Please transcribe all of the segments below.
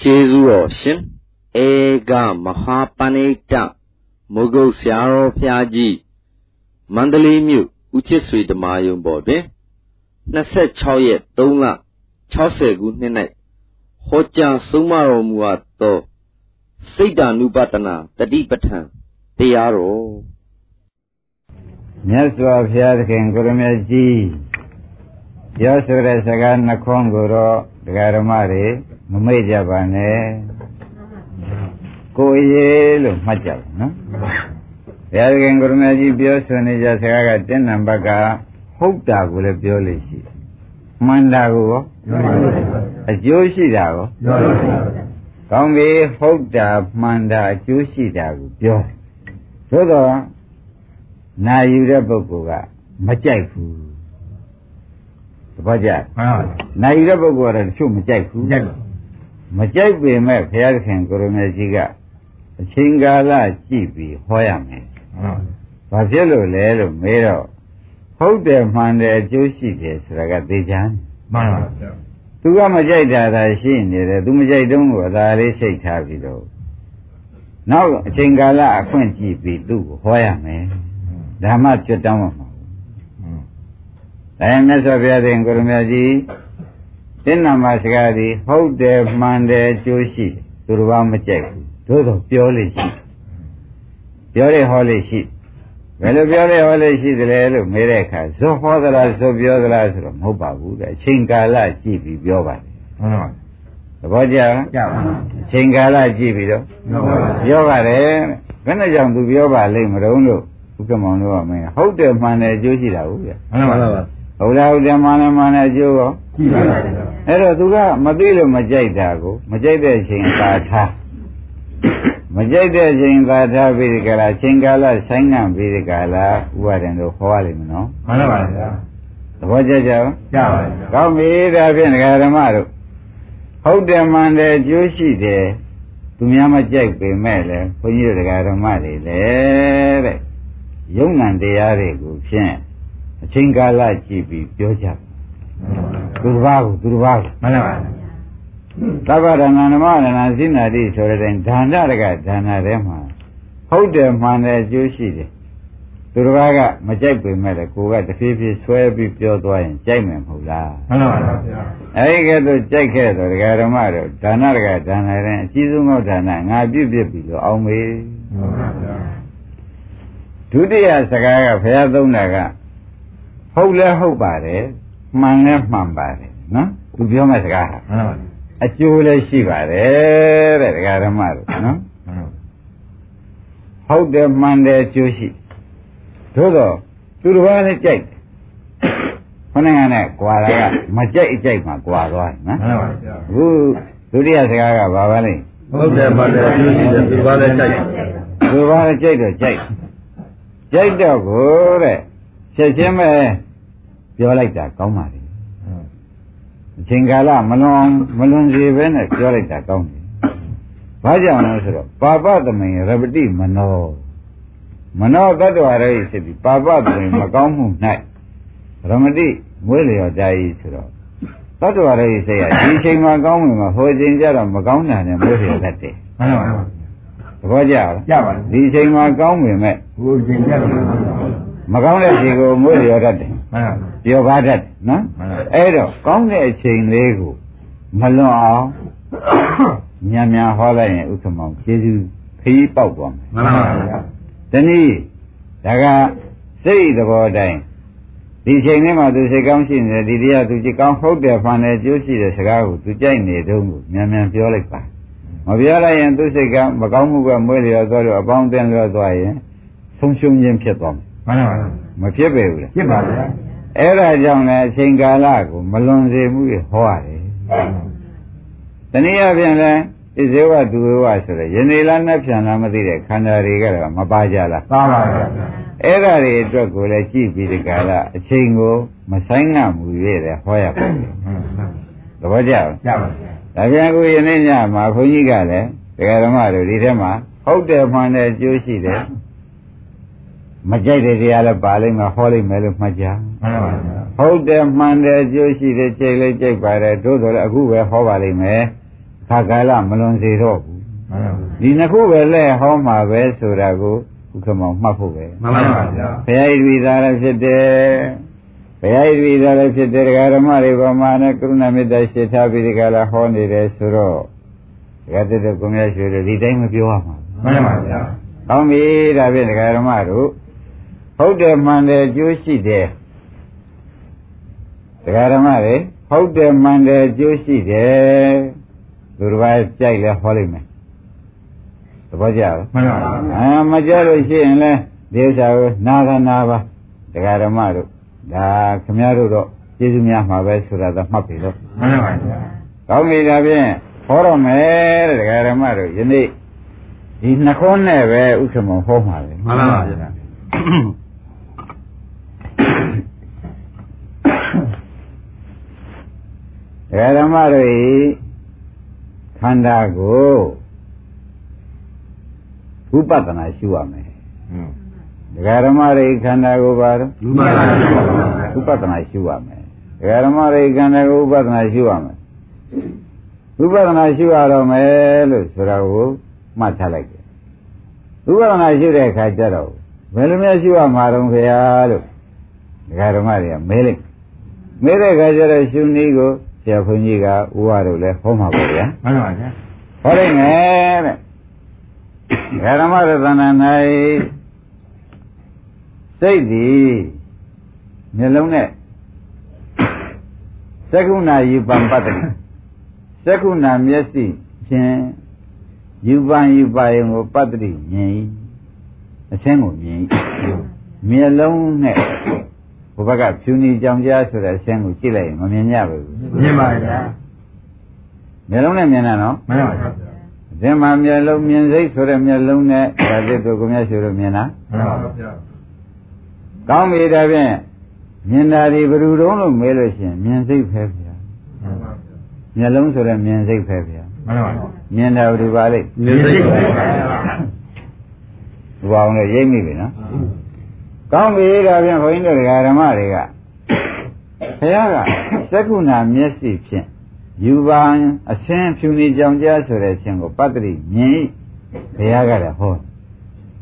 ကျေးဇူးတော်ရှင်ဧကမဟာပဏိတမုဂုတ်ဆရာတော်ဖျားကြီးမန္တလေးမြို့ဦးချစ်ဆွေဓမ္မယုံပေါ်တွင်26ရက်3လ60ခုနှစ်၌ဟောကြားဆုံးမတော်မူအပ်သောစိတ်ဓာနုပတနာတတိပဋ္ဌာန်တရားတော်မြတ်စွာဘုရားသခင်ကိုရမကြီးပြောဆိုတဲ့စကားနှခွန်းကိုတော့ဒကာဓမ္မတွေ မမေ့ကြပါနဲ့ကိုရေးလို့မှတ်ကြပါနော်ဘုရားခင်ကိုရမကြီးပြောဆိုနေကြစကားကတင်းနံပါတ်ကဟုတ်တာကိုလည်းပြောလို့ရှိမှန်တာကိုရောအကျိုးရှိတာကိုပြောလို့ရှိကောင်းပြီဟုတ်တာမှန်တာအကျိုးရှိတာကိုပြောသို့တော့နာယူတဲ့ပုဂ္ဂိုလ်ကမကြိုက်ဘူးသဘောကျမှန်ပါနာယူတဲ့ပုဂ္ဂိုလ်ကတော့တချို့မကြိုက်ဘူးကြိုက်ပါ မကြိုက်ပေမဲ့ဘုရားသခင်ကိုရမေကြီးကအချိန်ကာလကြည့်ပြီးဟောရမယ်။ဘာဖြစ်လို့လဲလို့မေးတော့ဟုတ်တယ်မှန်တယ်အကျိုးရှိတယ်ဆိုတာကသိချမ်းမှန်ပါဗျာ။ तू ကမကြိုက်တာသာရှိနေတယ် तू မကြိုက်တုံးကိုအသာလေးစိတ်ထားပြီးတော့နောက်အချိန်ကာလအခွင့်ကြည့်ပြီးသူ့ကိုဟောရမယ်။ဓမ္မကျွတ်တောင်းမှာမဟုတ်ဘူး။ဒါရင်မြတ်စွာဘုရားရှင်ကိုရမကြီး တင်းနာမစကားဒီဟုတ်တယ်မှန်တယ်အကျိုးရှိသူတစ်ပါးမကြိုက်ဘူးသို့တော့ပြောလို့ရှိပြောရဟောလို့ရှိဘယ်လိုပြောရဟောလို့ရှိတယ်လို့မေးတဲ့အခါဇောဟောသလားဇောပြောသလားဆိုတော့မဟုတ်ပါဘူးတဲ့အချိန်ကာလကြည့်ပြီးပြောပါတယ်ဟုတ်ပါသဘောကျလားကျပါဘူးအချိန်ကာလကြည့်ပြီးတော့ပြောပါတယ်ဘယ်နဲ့ကြောင့်သူပြောပါလိမ့်မလို့လို့ဥက္ကမောင်တို့ကမင်းဟုတ်တယ်မှန်တယ်အကျိုးရှိတာဟုတ်ဗျမှန်ပါပါဟုတ်လားဟုတ်တယ်မှန်တယ်မှန်တယ်အကျိုးရောရှိပါပါ အဲ့တော့သူကမသိလို့မကြိုက်တာကိုမကြိုက်တဲ့အချိန်သာထားမကြိုက်တဲ့အချိန်သာထားပြီးဒီကလာချိန်ကာလဆိုင်ငံပြီးဒီကလာဥပါဒံတို့ဟောရလိမ့်မယ်နော်မှန်ပါပါဗျာသဘောကျကြပါကြပါဗျာကောင်းပြီဒါဖြင့်ဒကာဓမ္မတို့ဟုတ်တယ်မှန်တယ်ကျိုးရှိတယ်သူများမကြိုက်ပေမဲ့လည်းဘုန်းကြီးတို့ဒကာဓမ္မတွေလည်းတဲ့ယုံနံတရားတွေကိုဖြင့်အချိန်ကာလကြည့်ပြီးပြောကြ သူတစ်ပါးကိုသူတစ်ပါးကိုမှန်ပါပါသဗ္ဗဒါနဓမ္မဒါနစိနာတိဆိုတဲ့ဒါနတကဒါနထဲမှာဟုတ်တယ်မှန်တယ်အကျိုးရှိတယ်သူတစ်ပါးကမကြိုက်ပေမဲ့လည်းကိုကတဖြည်းဖြည်းဆွဲပြီးပြောသွားရင်ကြိုက်မယ်မဟုတ်လားမှန်ပါပါဗျာအဲဒီကဲ့သို့ကြိုက်ခဲ့တော့ဒကာဓမ္မတို့ဒါနတကဒါနရင်အကြီးဆုံးသောဒါနငါပြည့်ပြည့်ပြီလို့အောင်မေမှန်ပါဗျာဒုတိယစကားကဘုရားသုံးတာကဟုတ်လဲဟုတ်ပါတယ် မှန်လဲမှန်ပါတယ်နော်သူပြောမဲ့စကားဟာမှန်ပါအကျိုးလည်းရှိပါတယ်တဲ့ဒကာဓမ္မတို့နော်ဟုတ်တယ်မှန်တယ်အကျိုးရှိသို့တော့သူတစ်ပါးလည်းကြိုက်တယ်ခொနဲ့ကနဲ့ကြွာတာကမကြိုက်အကြိုက်မှကြွာသွားတယ်နော်မှန်ပါဗျာအခုဒုတိယစကားကဘာပါလဲဟုတ်တယ်မှန်တယ်အကျိုးရှိတယ်သူတစ်ပါးလည်းကြိုက်သူတစ်ပါးလည်းကြိုက်တော့ကြိုက်ကြိုက်တော့ကိုတဲ့ချက်ချင်းပဲ ပြောလိုက်တာကောင်းပါလေအချိန်ကာလမလွန်မလွန်စေပဲနဲ့ပြောလိုက်တာကောင်းတယ်ဘာကြောင့်လဲဆိုတော့ပါပသမိန်ရပတိမနောမနောတ attva ရဲ့ဖြစ်ပြီးပါပသမိန်မကောင်းမှု၌ရမတိမွေးလျော်ကြ၏ဆိုတော့တ attva ရဲ့စိတ်ကဒီအချိန်မှာကောင်းဝင်မှာဟိုအချိန်ကျတော့မကောင်းတာနဲ့မွေးလျော်တတ်တယ်မှန်ပါပါသဘောကျလားကျပါဒီအချိန်မှာကောင်းဝင်မဲ့ဟိုအချိန်ကျတော့မကောင်းတဲ့ခြေကိုမွေးလျော်တတ်တယ်မှန်ပါ ပြောပါတတ်တယ်နော်အဲ့တော့ကောင်းတဲ့အချိန်လေးကိုမလွန်အောင်ညံ့ညံ့ဟောလိုက်ရင်ဥက္ကမောင်ကျေးဇူးခရီးပေါက်သွားမယ်မှန်ပါဗျာတနည်းဒါကစိတ်သဘောတိုင်းဒီချိန်လေးမှာသူစိတ်ကောင်းရှိနေတယ်ဒီတရားသူจิตကောင်းဟုတ်တယ်ဖန်တယ်ကျိုးရှိတဲ့စကားကိုသူကြိုက်နေတုန်းကိုမြန်မြန်ပြောလိုက်ပါမပြောလိုက်ရင်သူစိတ်ကမကောင်းမှုကမွေးလျော်သွားလို့အပေါင်းအသင်းလျော်သွားရင်ဆုံးရှုံးခြင်းဖြစ်သွားမယ်မှန်ပါပါမဖြစ်ပေဘူးလေဖြစ်ပါဗျာ အဲ့ဒါကြောင့်လည်းအချိန်ကာလကိုမလွန်စေမှုဟောရတယ်တနည်းအားဖြင့်လည်းဣဇေဝသူဝဆိုတဲ့ယနေ့လားနဲ့ပြန်လားမသိတဲ့ခန္ဓာတွေကတော့မပါကြလားပါပါဗျာအဲ့ဒါတွေအတွက်ကိုလည်းကြည့်ပြီးဒီကာလအချိန်ကိုမဆိုင်ငမှုရတဲ့ဟောရပါဘူးသဘောကျလားကျပါဗျာဒါပြန်ကိုယနေ့ညမှာခွန်ကြီးကလည်းတရားဓမ္မတို့ဒီထဲမှာဟုတ်တယ်မှန်တယ်အကျိုးရှိတယ် မကြိုက်တဲ့တရားလည်းပါလိမ့်မယ်ဟောလိမ့်မယ်လို့မှတ်ကြမှန်ပါပါဟုတ်တယ်မှန်တယ်အကျိုးရှိတယ်ကြိတ်လေးကြိတ်ပါတယ်တို့ဆိုလည်းအခုပဲဟောပါလိမ့်မယ်ခခါကာလမလွန်စေတော့ဘူးမှန်ပါဘူးဒီနှစ်ခုပဲလဲဟောမှာပဲဆိုတာကိုဥက္ကမောင်မှတ်ဖို့ပဲမှန်ပါပါဗျာဘုရားဣတိသာရဖြစ်တယ်ဘုရားဣတိသာရဖြစ်တယ်ဒကာဓမ္မတွေဗမာနဲ့ကရုဏာမေတ္တာရှိထားပြီးဒီကလာဟောနေတယ်ဆိုတော့ဒကာတက်တဲ့ကိုမြတ်ရွှေတွေဒီတိုင်းမပြောရမှာမှန်ပါဗျာကောင်းပြီဒါဖြင့်ဒကာဓမ္မတို့ ဟုတ်တယ်မှန်တယ်ကျိုးရှိတယ်ဒကာဓမ္မတွေဟုတ်တယ်မှန်တယ်ကျိုးရှိတယ်သူတစ်ပါးကြိုက်လဲဟောလိုက်မယ်သဘောကျလားမှန်ပါပါအာမကြလို့ရှိရင်လဲဒီဥစ္စာကိုနာကနာပါဒကာဓမ္မတို့ဒါခမည်းတော်တော့ကျေးဇူးများမှာပဲဆိုတာတော့မှတ်ပြီတော့မှန်ပါဗျာကောင်းပြီဒါဖြင့်ဟောတော့မယ်တဲ့ဒကာဓမ္မတို့ယနေ့ဒီနှခုံးနဲ့ပဲဥက္ကမဟောမှာလေမှန်ပါဗျာ ဒကာဓမ္မတို့ဤခန္ဓာကိုဝိပဿနာရှုရမယ်ဒကာဓမ္မတွေခန္ဓာကိုပါတော့လူပါပါဗျာဥပဒနာရှုရမယ်ဒကာဓမ္မရိကံတွေကိုဥပဒနာရှုရမယ်ဥပဒနာရှုရတော့မယ်လို့ဆိုတာကိုမှတ်ထားလိုက်တယ်ဥပဒနာရှုတဲ့အခါကျတော့ဘယ်လိုများရှုရမှာတော့ခင်ဗျာလို့ဒကာဓမ္မတွေကမဲလိုက်မဲတဲ့အခါကျတော့ရှုနည်းကို ဆရာဘုန်းကြီးကဥပတို့လည်းဟောမှာပေါ့ဗျာမှန်ပါဗျာဟောလိုက်မယ်တဲ့ဒကာဓမ္မရသနာ၌စိတ်သည်မျက်လုံးနဲ့သက္ကုဏယူပံပတ္တိသက္ကုဏမျက်စိဖြင့်ယူပံယူပါယုံကိုပတ္တိမြင်၏အချင်းကိုမြင်၏မျက်လုံးနဲ့ ဘုဘကဖြူနေကြောင်ကြားဆိုတဲ့အချင်းကိုကြည့်လိုက်ရင်မမြင်ရဘူးမြင်ပါဗျာမျက်လုံးနဲ့မြင်တာနော်မှန်ပါဗျာဒီမှာမျက်လုံးမြင်စိတ်ဆိုတဲ့မျက်လုံးနဲ့ဒါသစ်တို့ကိုမြတ်ရှိလို့မြင်တာမှန်ပါဗျာကောင်းပြီဒါဖြင့်မြင်တာဒီဘယ်သူတုံးလို့မေးလို့ရှိရင်မြင်စိတ်ပဲဗျာမှန်ပါဗျာမျက်လုံးဆိုတဲ့မြင်စိတ်ပဲဗျာမှန်ပါဗျာမြင်တာဘယ်သူပါလိမ့်မြင်စိတ်ပါဗျာဘုရားအောင်လည်းရိပ်မိပြီနော် ကောင်းပြီဒါဖြင့်ဘုန်းကြီးတို့ဓမ္မတွေကဘုရားကသက္ကုဏမျက်စိဖြင့်ယူပါအဆင်းဖြူနေကြောင်ကြားဆိုတဲ့အခြင်းကိုပတ္တိမြင်ဘုရားကလည်းဟော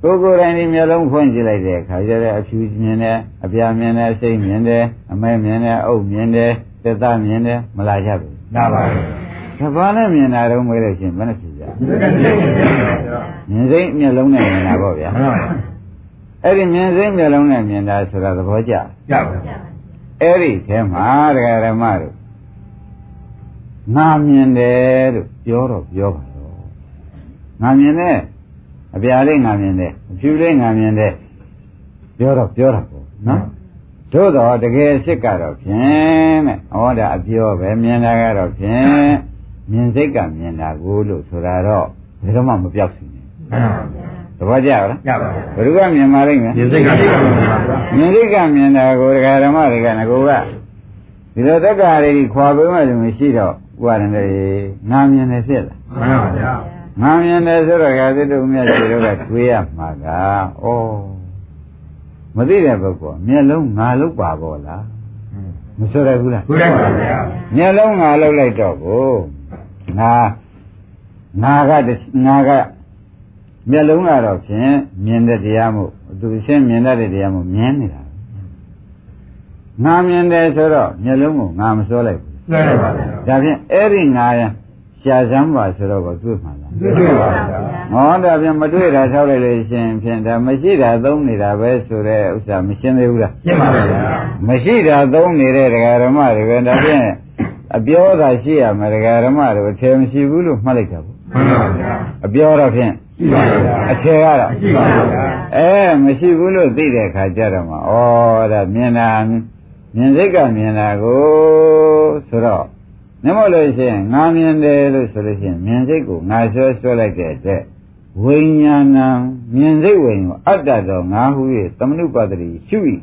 ကိုယ်ကိုယ်တိုင်ဒီမျက်လုံးဖွင့်ကြည့်လိုက်တဲ့အခါကျတော့အဖြူမြင်တယ်အပြာမြင်တယ်စိတ်မြင်တယ်အမဲမြင်တယ်အုပ်မြင်တယ်သက်သားမြင်တယ်မလာကြဘူးနာပါဗျာ။သဘာနဲ့မြင်တာတော့မွေးလို့ရှိရင်ဘယ်နဲ့ဖြစ်ကြမြင်စိတ်ပါဗျာ။မြင်စိတ်မျက်လုံးနဲ့မြင်တာပေါ့ဗျာမှန်ပါဗျာ။ အဲ့ဒီမြင်စိတ်မျက်လုံးနဲ့မြင်တာဆိုတာသဘောကျတယ်ရပါဗျာ။အဲ့ဒီထဲမှာတရားဓမ္မတို့ငါမြင်တယ်လို့ပြောတော့ပြောပါတော့။ငါမြင်တယ်အပြာလေးငါမြင်တယ်အဖြူလေးငါမြင်တယ်ပြောတော့ပြောတာပေါ့နော်။သို့တော့တကယ်အစ်စ်ကတော့ဖြင့်တဲ့။ဩဒါအပြောပဲမြင်တာကတော့ဖြင့်မြင်စိတ်ကမြင်တာကိုလို့ဆိုတာတော့ဘယ်တော့မှမပြောက်စီနဲ့မှန်ပါဗျာ။ သဘောကျလားရပါဗျာ။ဘယ်သူကမြင်ပါလိမ့်မယ်မြင်စိတ်ကလေးပါဗျာ။မြင်စိတ်ကမြင်တာကိုဒကာဓမ္မတွေကငကိုကဒီလိုတက္ကရာတွေခွာပေးမှလည်းမရှိတော့ဥပါဒณတွေငါမြင်တယ်ဖြစ်လားမှန်ပါဗျာ။ငါမြင်တယ်ဆိုတော့ကသစ်တို့မြတ်ရှိတို့ကတွေးရမှာကဩမသိတဲ့ပုဂ္ဂိုလ်မျက်လုံးငါလုတ်ပါဘောလားမဆိုရဘူးလားဘုရားပါဗျာမျက်လုံးငါလုတ်လိုက်တော့ကိုငါငါကတငါက မျက်လုံးကတော့ဖြင့်မြင်တဲ့တရားမို့သူရှင်းမြင်တတ်တဲ့တရားမို့မြင်နေတာငါမြင်တယ်ဆိုတော့မျက်လုံးကိုငါမစိုးလိုက်ဘူးမှန်ပါဗျာဒါဖြင့်အဲ့ဒီငါရရှာစမ်းပါဆိုတော့ကိုတွေ့မှလားတွေ့ပါဗျာဟောဒါဖြင့်မတွေ့တာထောက်လိုက်လို့ရှင်ဖြင့်ဒါမရှိတာသုံးနေတာပဲဆိုတဲ့ဥစ္စာမရှင်းသေးဘူးလားရှင်းပါဗျာမရှိတာသုံးနေတဲ့ဒကာဓမ္မတွေပဲဒါဖြင့်အပြောသာရှိရမယ်ဒကာဓမ္မတွေအထည်မရှိဘူးလို့မှတ်လိုက်တာပေါ့ မှန်ပါဗျာအပြောတော့ဖြင့်ရှိပါဗျာအထည်ကတော့ရှိပါဗျာအဲမရှိဘူးလို့သိတဲ့အခါကျတော့မှဩဒါမြင်တာမြင်စိတ်ကမြင်တာကိုဆိုတော့နမလို့ရှိရင်ငါမြင်တယ်လို့ဆိုလို့ရှိရင်မြင်စိတ်ကိုငါဆွဲဆွဲလိုက်တဲ့အတွက်ဝိညာဏံမြင်စိတ်ဝိညာဉ်အတ္တတော်ငါဟု၍သမနုပတ္တိရှု၏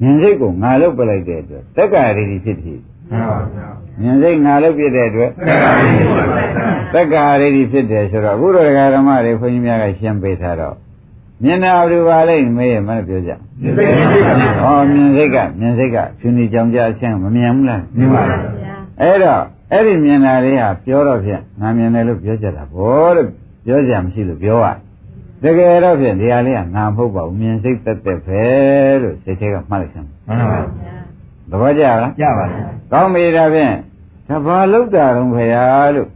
မြင်စိတ်ကိုငါလုတ်ပလိုက်တဲ့အတွက်တက္ကရာရီဖြစ်ဖြစ် မှန်ပါဗျာမြင်စိတ်ငါလုတ်ပြတဲ့အတွက်သက္ကာရိပါဗျာတက္ကရာရီဖြစ်တယ်ဆိုတော့အခုတော့ဒကာဓမ္မတွေခွန်ကြီးများကရှင်းပေးထားတော့မြင်တာဘယ်လိုပါလိမ့်မေးရမလို့ပြောကြမြင်စိတ်ကလေးပါဗျာ။ဩမြင်စိတ်ကမြင်စိတ်ကဖြူနေကြောင်ကြအချင်းမမြင်ဘူးလားမြင်ပါဗျာ။အဲ့တော့အဲ့ဒီမြင်တာလေးဟာပြောတော့ဖြင့်ငါမြင်တယ်လို့ပြောကြတာဘောလို့ပြောကြမရှိလို့ပြောရတကယ်တော့ဖြင့်ဒီဟာလေးကငါမဟုတ်ပါဘူးမြင်စိတ်သက်သက်ပဲလို့စိတ်ထဲကမှတ်လိုက်စမ်းမှန်ပါဗျာ သဘောကျလားကြပါဗျာကောင်းပြီဒါဖြင့်ဒါဘာလောက်တာတော့ခရာလို့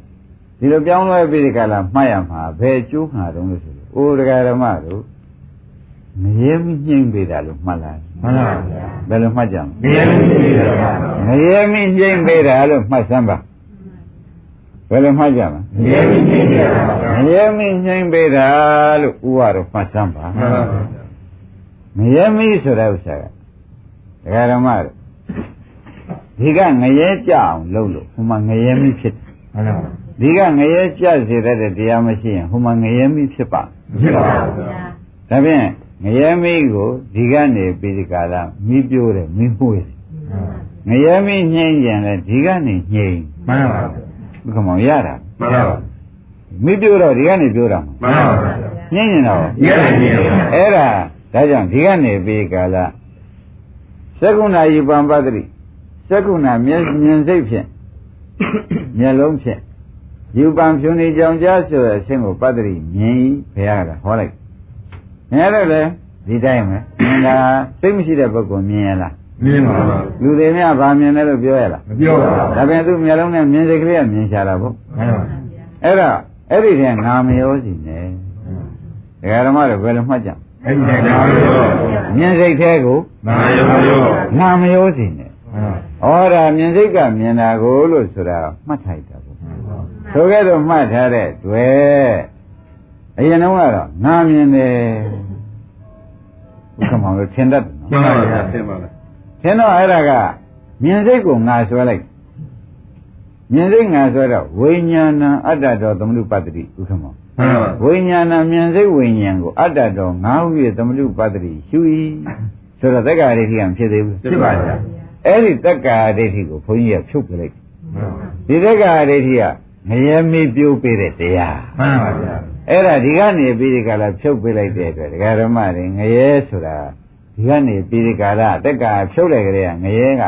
ဒီလိုပြောင်းလဲပြီးဒီကလာမှတ်ရမှာဘယ်ကျိုးမှာတော့လို့ဆိုလို့အိုးတရားဓမ္မတို့မရေမညှိမ့်ပေးတာလို့မှတ်လိုက်မှန်ပါဗျာဘယ်လိုမှတ်ကြမနေရာမရှိသေးတာပါလဲမရေမညှိမ့်ပေးတာလို့မှတ်စမ်းပါဘယ်လိုမှတ်ကြမလဲနေရာမရှိသေးတာပါမရေမညှိမ့်ပေးတာလို့ဥပါတော့မှတ်စမ်းပါမှန်ပါဗျာမရေမဆိုတဲ့ဥစ္စာကတရားဓမ္မတို့ ဒီကငရဲကြအောင်လုပ်လို့ဟိုမှာငရဲမိဖြစ်တယ်မှန်ပါဒီကငရဲကြစေတတ်တဲ့တရားမရှိရင်ဟိုမှာငရဲမိဖြစ်ပါရှိပါဗျာဒါဖြင့်ငရဲမိကိုဒီကနေပြီးဒီကလာမိပြိုးတယ်မိမှုတယ်ငရဲမိညှိမ့်ရင်လည်းဒီကနေညှိမ့်မှန်ပါဗျာဘုကမောင်ရတာမှန်ပါဗျာမိပြိုးတော့ဒီကနေပြောတာမမှန်ပါဗျာညှိမ့်ရင်တော့ဒီကနေညှိရင်တော့အဲ့ဒါဒါကြောင့်ဒီကနေပြီးဒီကလာသက္ကုဏယူပံပတ္တိ သက္ကုဏမျက်မြင်စိတ်ဖြင့်မျက်လုံးဖြင့်ယူပံဖြူနေကြောင်ကြားဆိုတဲ့အဆင့်ကိုပတ္တိမြင်ဘုရားကဟောလိုက်မြင်ရတယ်လေဒီတိုင်းပဲမြင်တာစိတ်မရှိတဲ့ပုဂ္ဂိုလ်မြင်ရလားမြင်ပါဗျာလူတွေများဗာမြင်တယ်လို့ပြောရလားမပြောပါဘူးဒါပြန်သူမျက်လုံးနဲ့မြင်စိတ်ကလေးကမြင်ရှာတာပေါ့မှန်ပါအဲ့တော့အဲ့ဒီတည်းငါမရောစီနဲ့ဒကာဓမ္မတွေဘယ်လိုမှတ်ကြအဲ့ဒီကနာရောမြင်စိတ်แท้ကိုနာရောရောငါမရောစီနဲ့မှန် ဩဒါမြင်စိတ်ကမြင်တာကိုလို့ဆိုတာမှတ်ထိုက်တာပေါ့ပါဆိုခဲ့တော့မှတ်ထားတဲ့တွေ့အရင်တော့ကတော့ငါမြင်တယ်ဘုကမောင်တို့ထင်တတ်တယ်နော်မှန်ပါဗျာသင်ပါလားထင်တော့အဲ့ဒါကမြင်စိတ်ကိုငါဆွဲလိုက်မြင်စိတ်ငါဆွဲတော့ဝိညာဏအတ္တတော်သမုပ္ပတ္တိဥက္ကမောမှန်ပါဝိညာဏမြင်စိတ်ဝိညာဉ်ကိုအတ္တတော်ငါဟု၍သမုပ္ပတ္တိရှု၏ဆိုတော့တက္ကရာဒိဋ္ဌိကမဖြစ်သေးဘူးဖြစ်ပါဗျာ အဲ့ဒီတက္ကရာဒိဋ္ဌိကိုဘုန်းကြီးကဖြုတ်ပြလိုက်မှန်ပါဒီတက္ကရာဒိဋ္ဌိကငရဲမေးပြိုးပေးတဲ့တရားမှန်ပါဗျာအဲ့ဒါဒီကနေပြီးဒီကလာဖြုတ်ပေးလိုက်တဲ့အတွက်ဒကာဓမ္မတွေငရဲဆိုတာဒီကနေပြီးဒီကလာတက္ကရာဖြုတ်လိုက်ကြတဲ့ငရဲက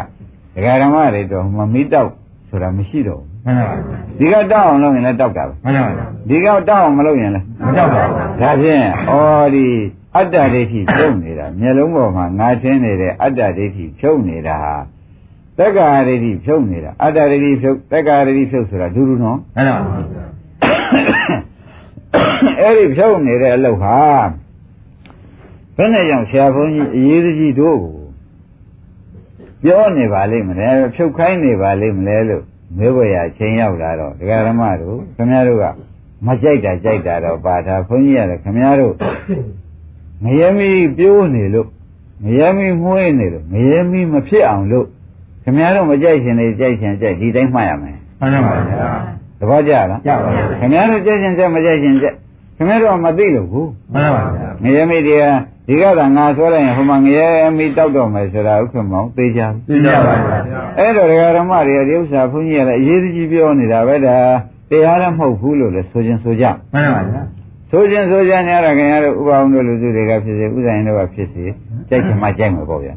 ဒကာဓမ္မတွေတော့မမီးတောက်ဆိုတာမရှိတော့ဘူးမှန်ပါဒီကတောက်အောင်လုပ်ရင်လည်းတောက်တာပဲမှန်ပါဗျာဒီကတောက်အောင်မလုပ်ရင်လည်းမကြောက်ပါဘူးဒါဖြင့်ဩဒီ အတ္တဒိဋ္ဌိဖြုတ်နေတာမျက်လုံးပေါ်မှာငါချင်းနေတဲ့အတ္တဒိဋ္ဌိဖြုတ်နေတာဟာတက္ကရာဒိဋ္ဌိဖြုတ်နေတာအတ္တဒိဋ္ဌိဖြုတ်တက္ကရာဒိဋ္ဌိဖြုတ်ဆိုတာဒူဒူနော်မှန်ပါဗျာအဲ့ဒီဖြုတ်နေတဲ့အလုပ်ဟာဘယ်နဲ့ကြောင့်ဆရာဘုန်းကြီးအရေးကြီးတို့ကိုပြောနေပါလိမ့်မလဲဖြုတ်ခိုင်းနေပါလိမ့်မလဲလို့မေးဝရချင်းရောက်လာတော့ဒကာရမတို့ခင်ဗျားတို့ကမကြိုက်တာကြိုက်တာတော့ပါတာဘုန်းကြီးရတယ်ခင်ဗျားတို့ ငရဲမီပြိုးနေလို့ငရဲမီမှုေးနေလို့ငရဲမီမဖြစ်အောင်လို့ခင်ဗျားတို့မကြိုက်ရှင်နေကြိုက်ရှင်ကြိုက်ဒီတိုင်းမှတ်ရမယ်မှန်ပါဗျာသဘောကျလားကြပါဗျာခင်ဗျားတို့ကြိုက်ရှင်ကြိုက်မကြိုက်ရှင်ကြိုက်ခင်ဗျားတို့ကမသိလို့ဘူးမှန်ပါဗျာငရဲမိတရားဒီကသာငါဆွဲလိုက်ရင်ဟိုမှာငရဲမိတောက်တော့မယ်ဆိုတာဥက္ကမောင်သိကြဘူးသိကြပါဗျာအဲ့တော့ဒကာဓမ္မတွေကဒီဥစ္စာဘုန်းကြီးကလည်းအရေးကြီးပြောနေတာပဲဒါတရားလည်းမဟုတ်ဘူးလို့လည်းဆိုခြင်းဆိုကြမှန်ပါဗျာ ဆိုခြင်းဆိုကြနေရတာခင်ဗျားတို့ဥပအောင်တို့လူစုတွေကဖြစ်စေဥဇိုင်းတို့ကဖြစ်စေကြိုက်ချင်မှကြိုက်မှာပေါ့ဗျာ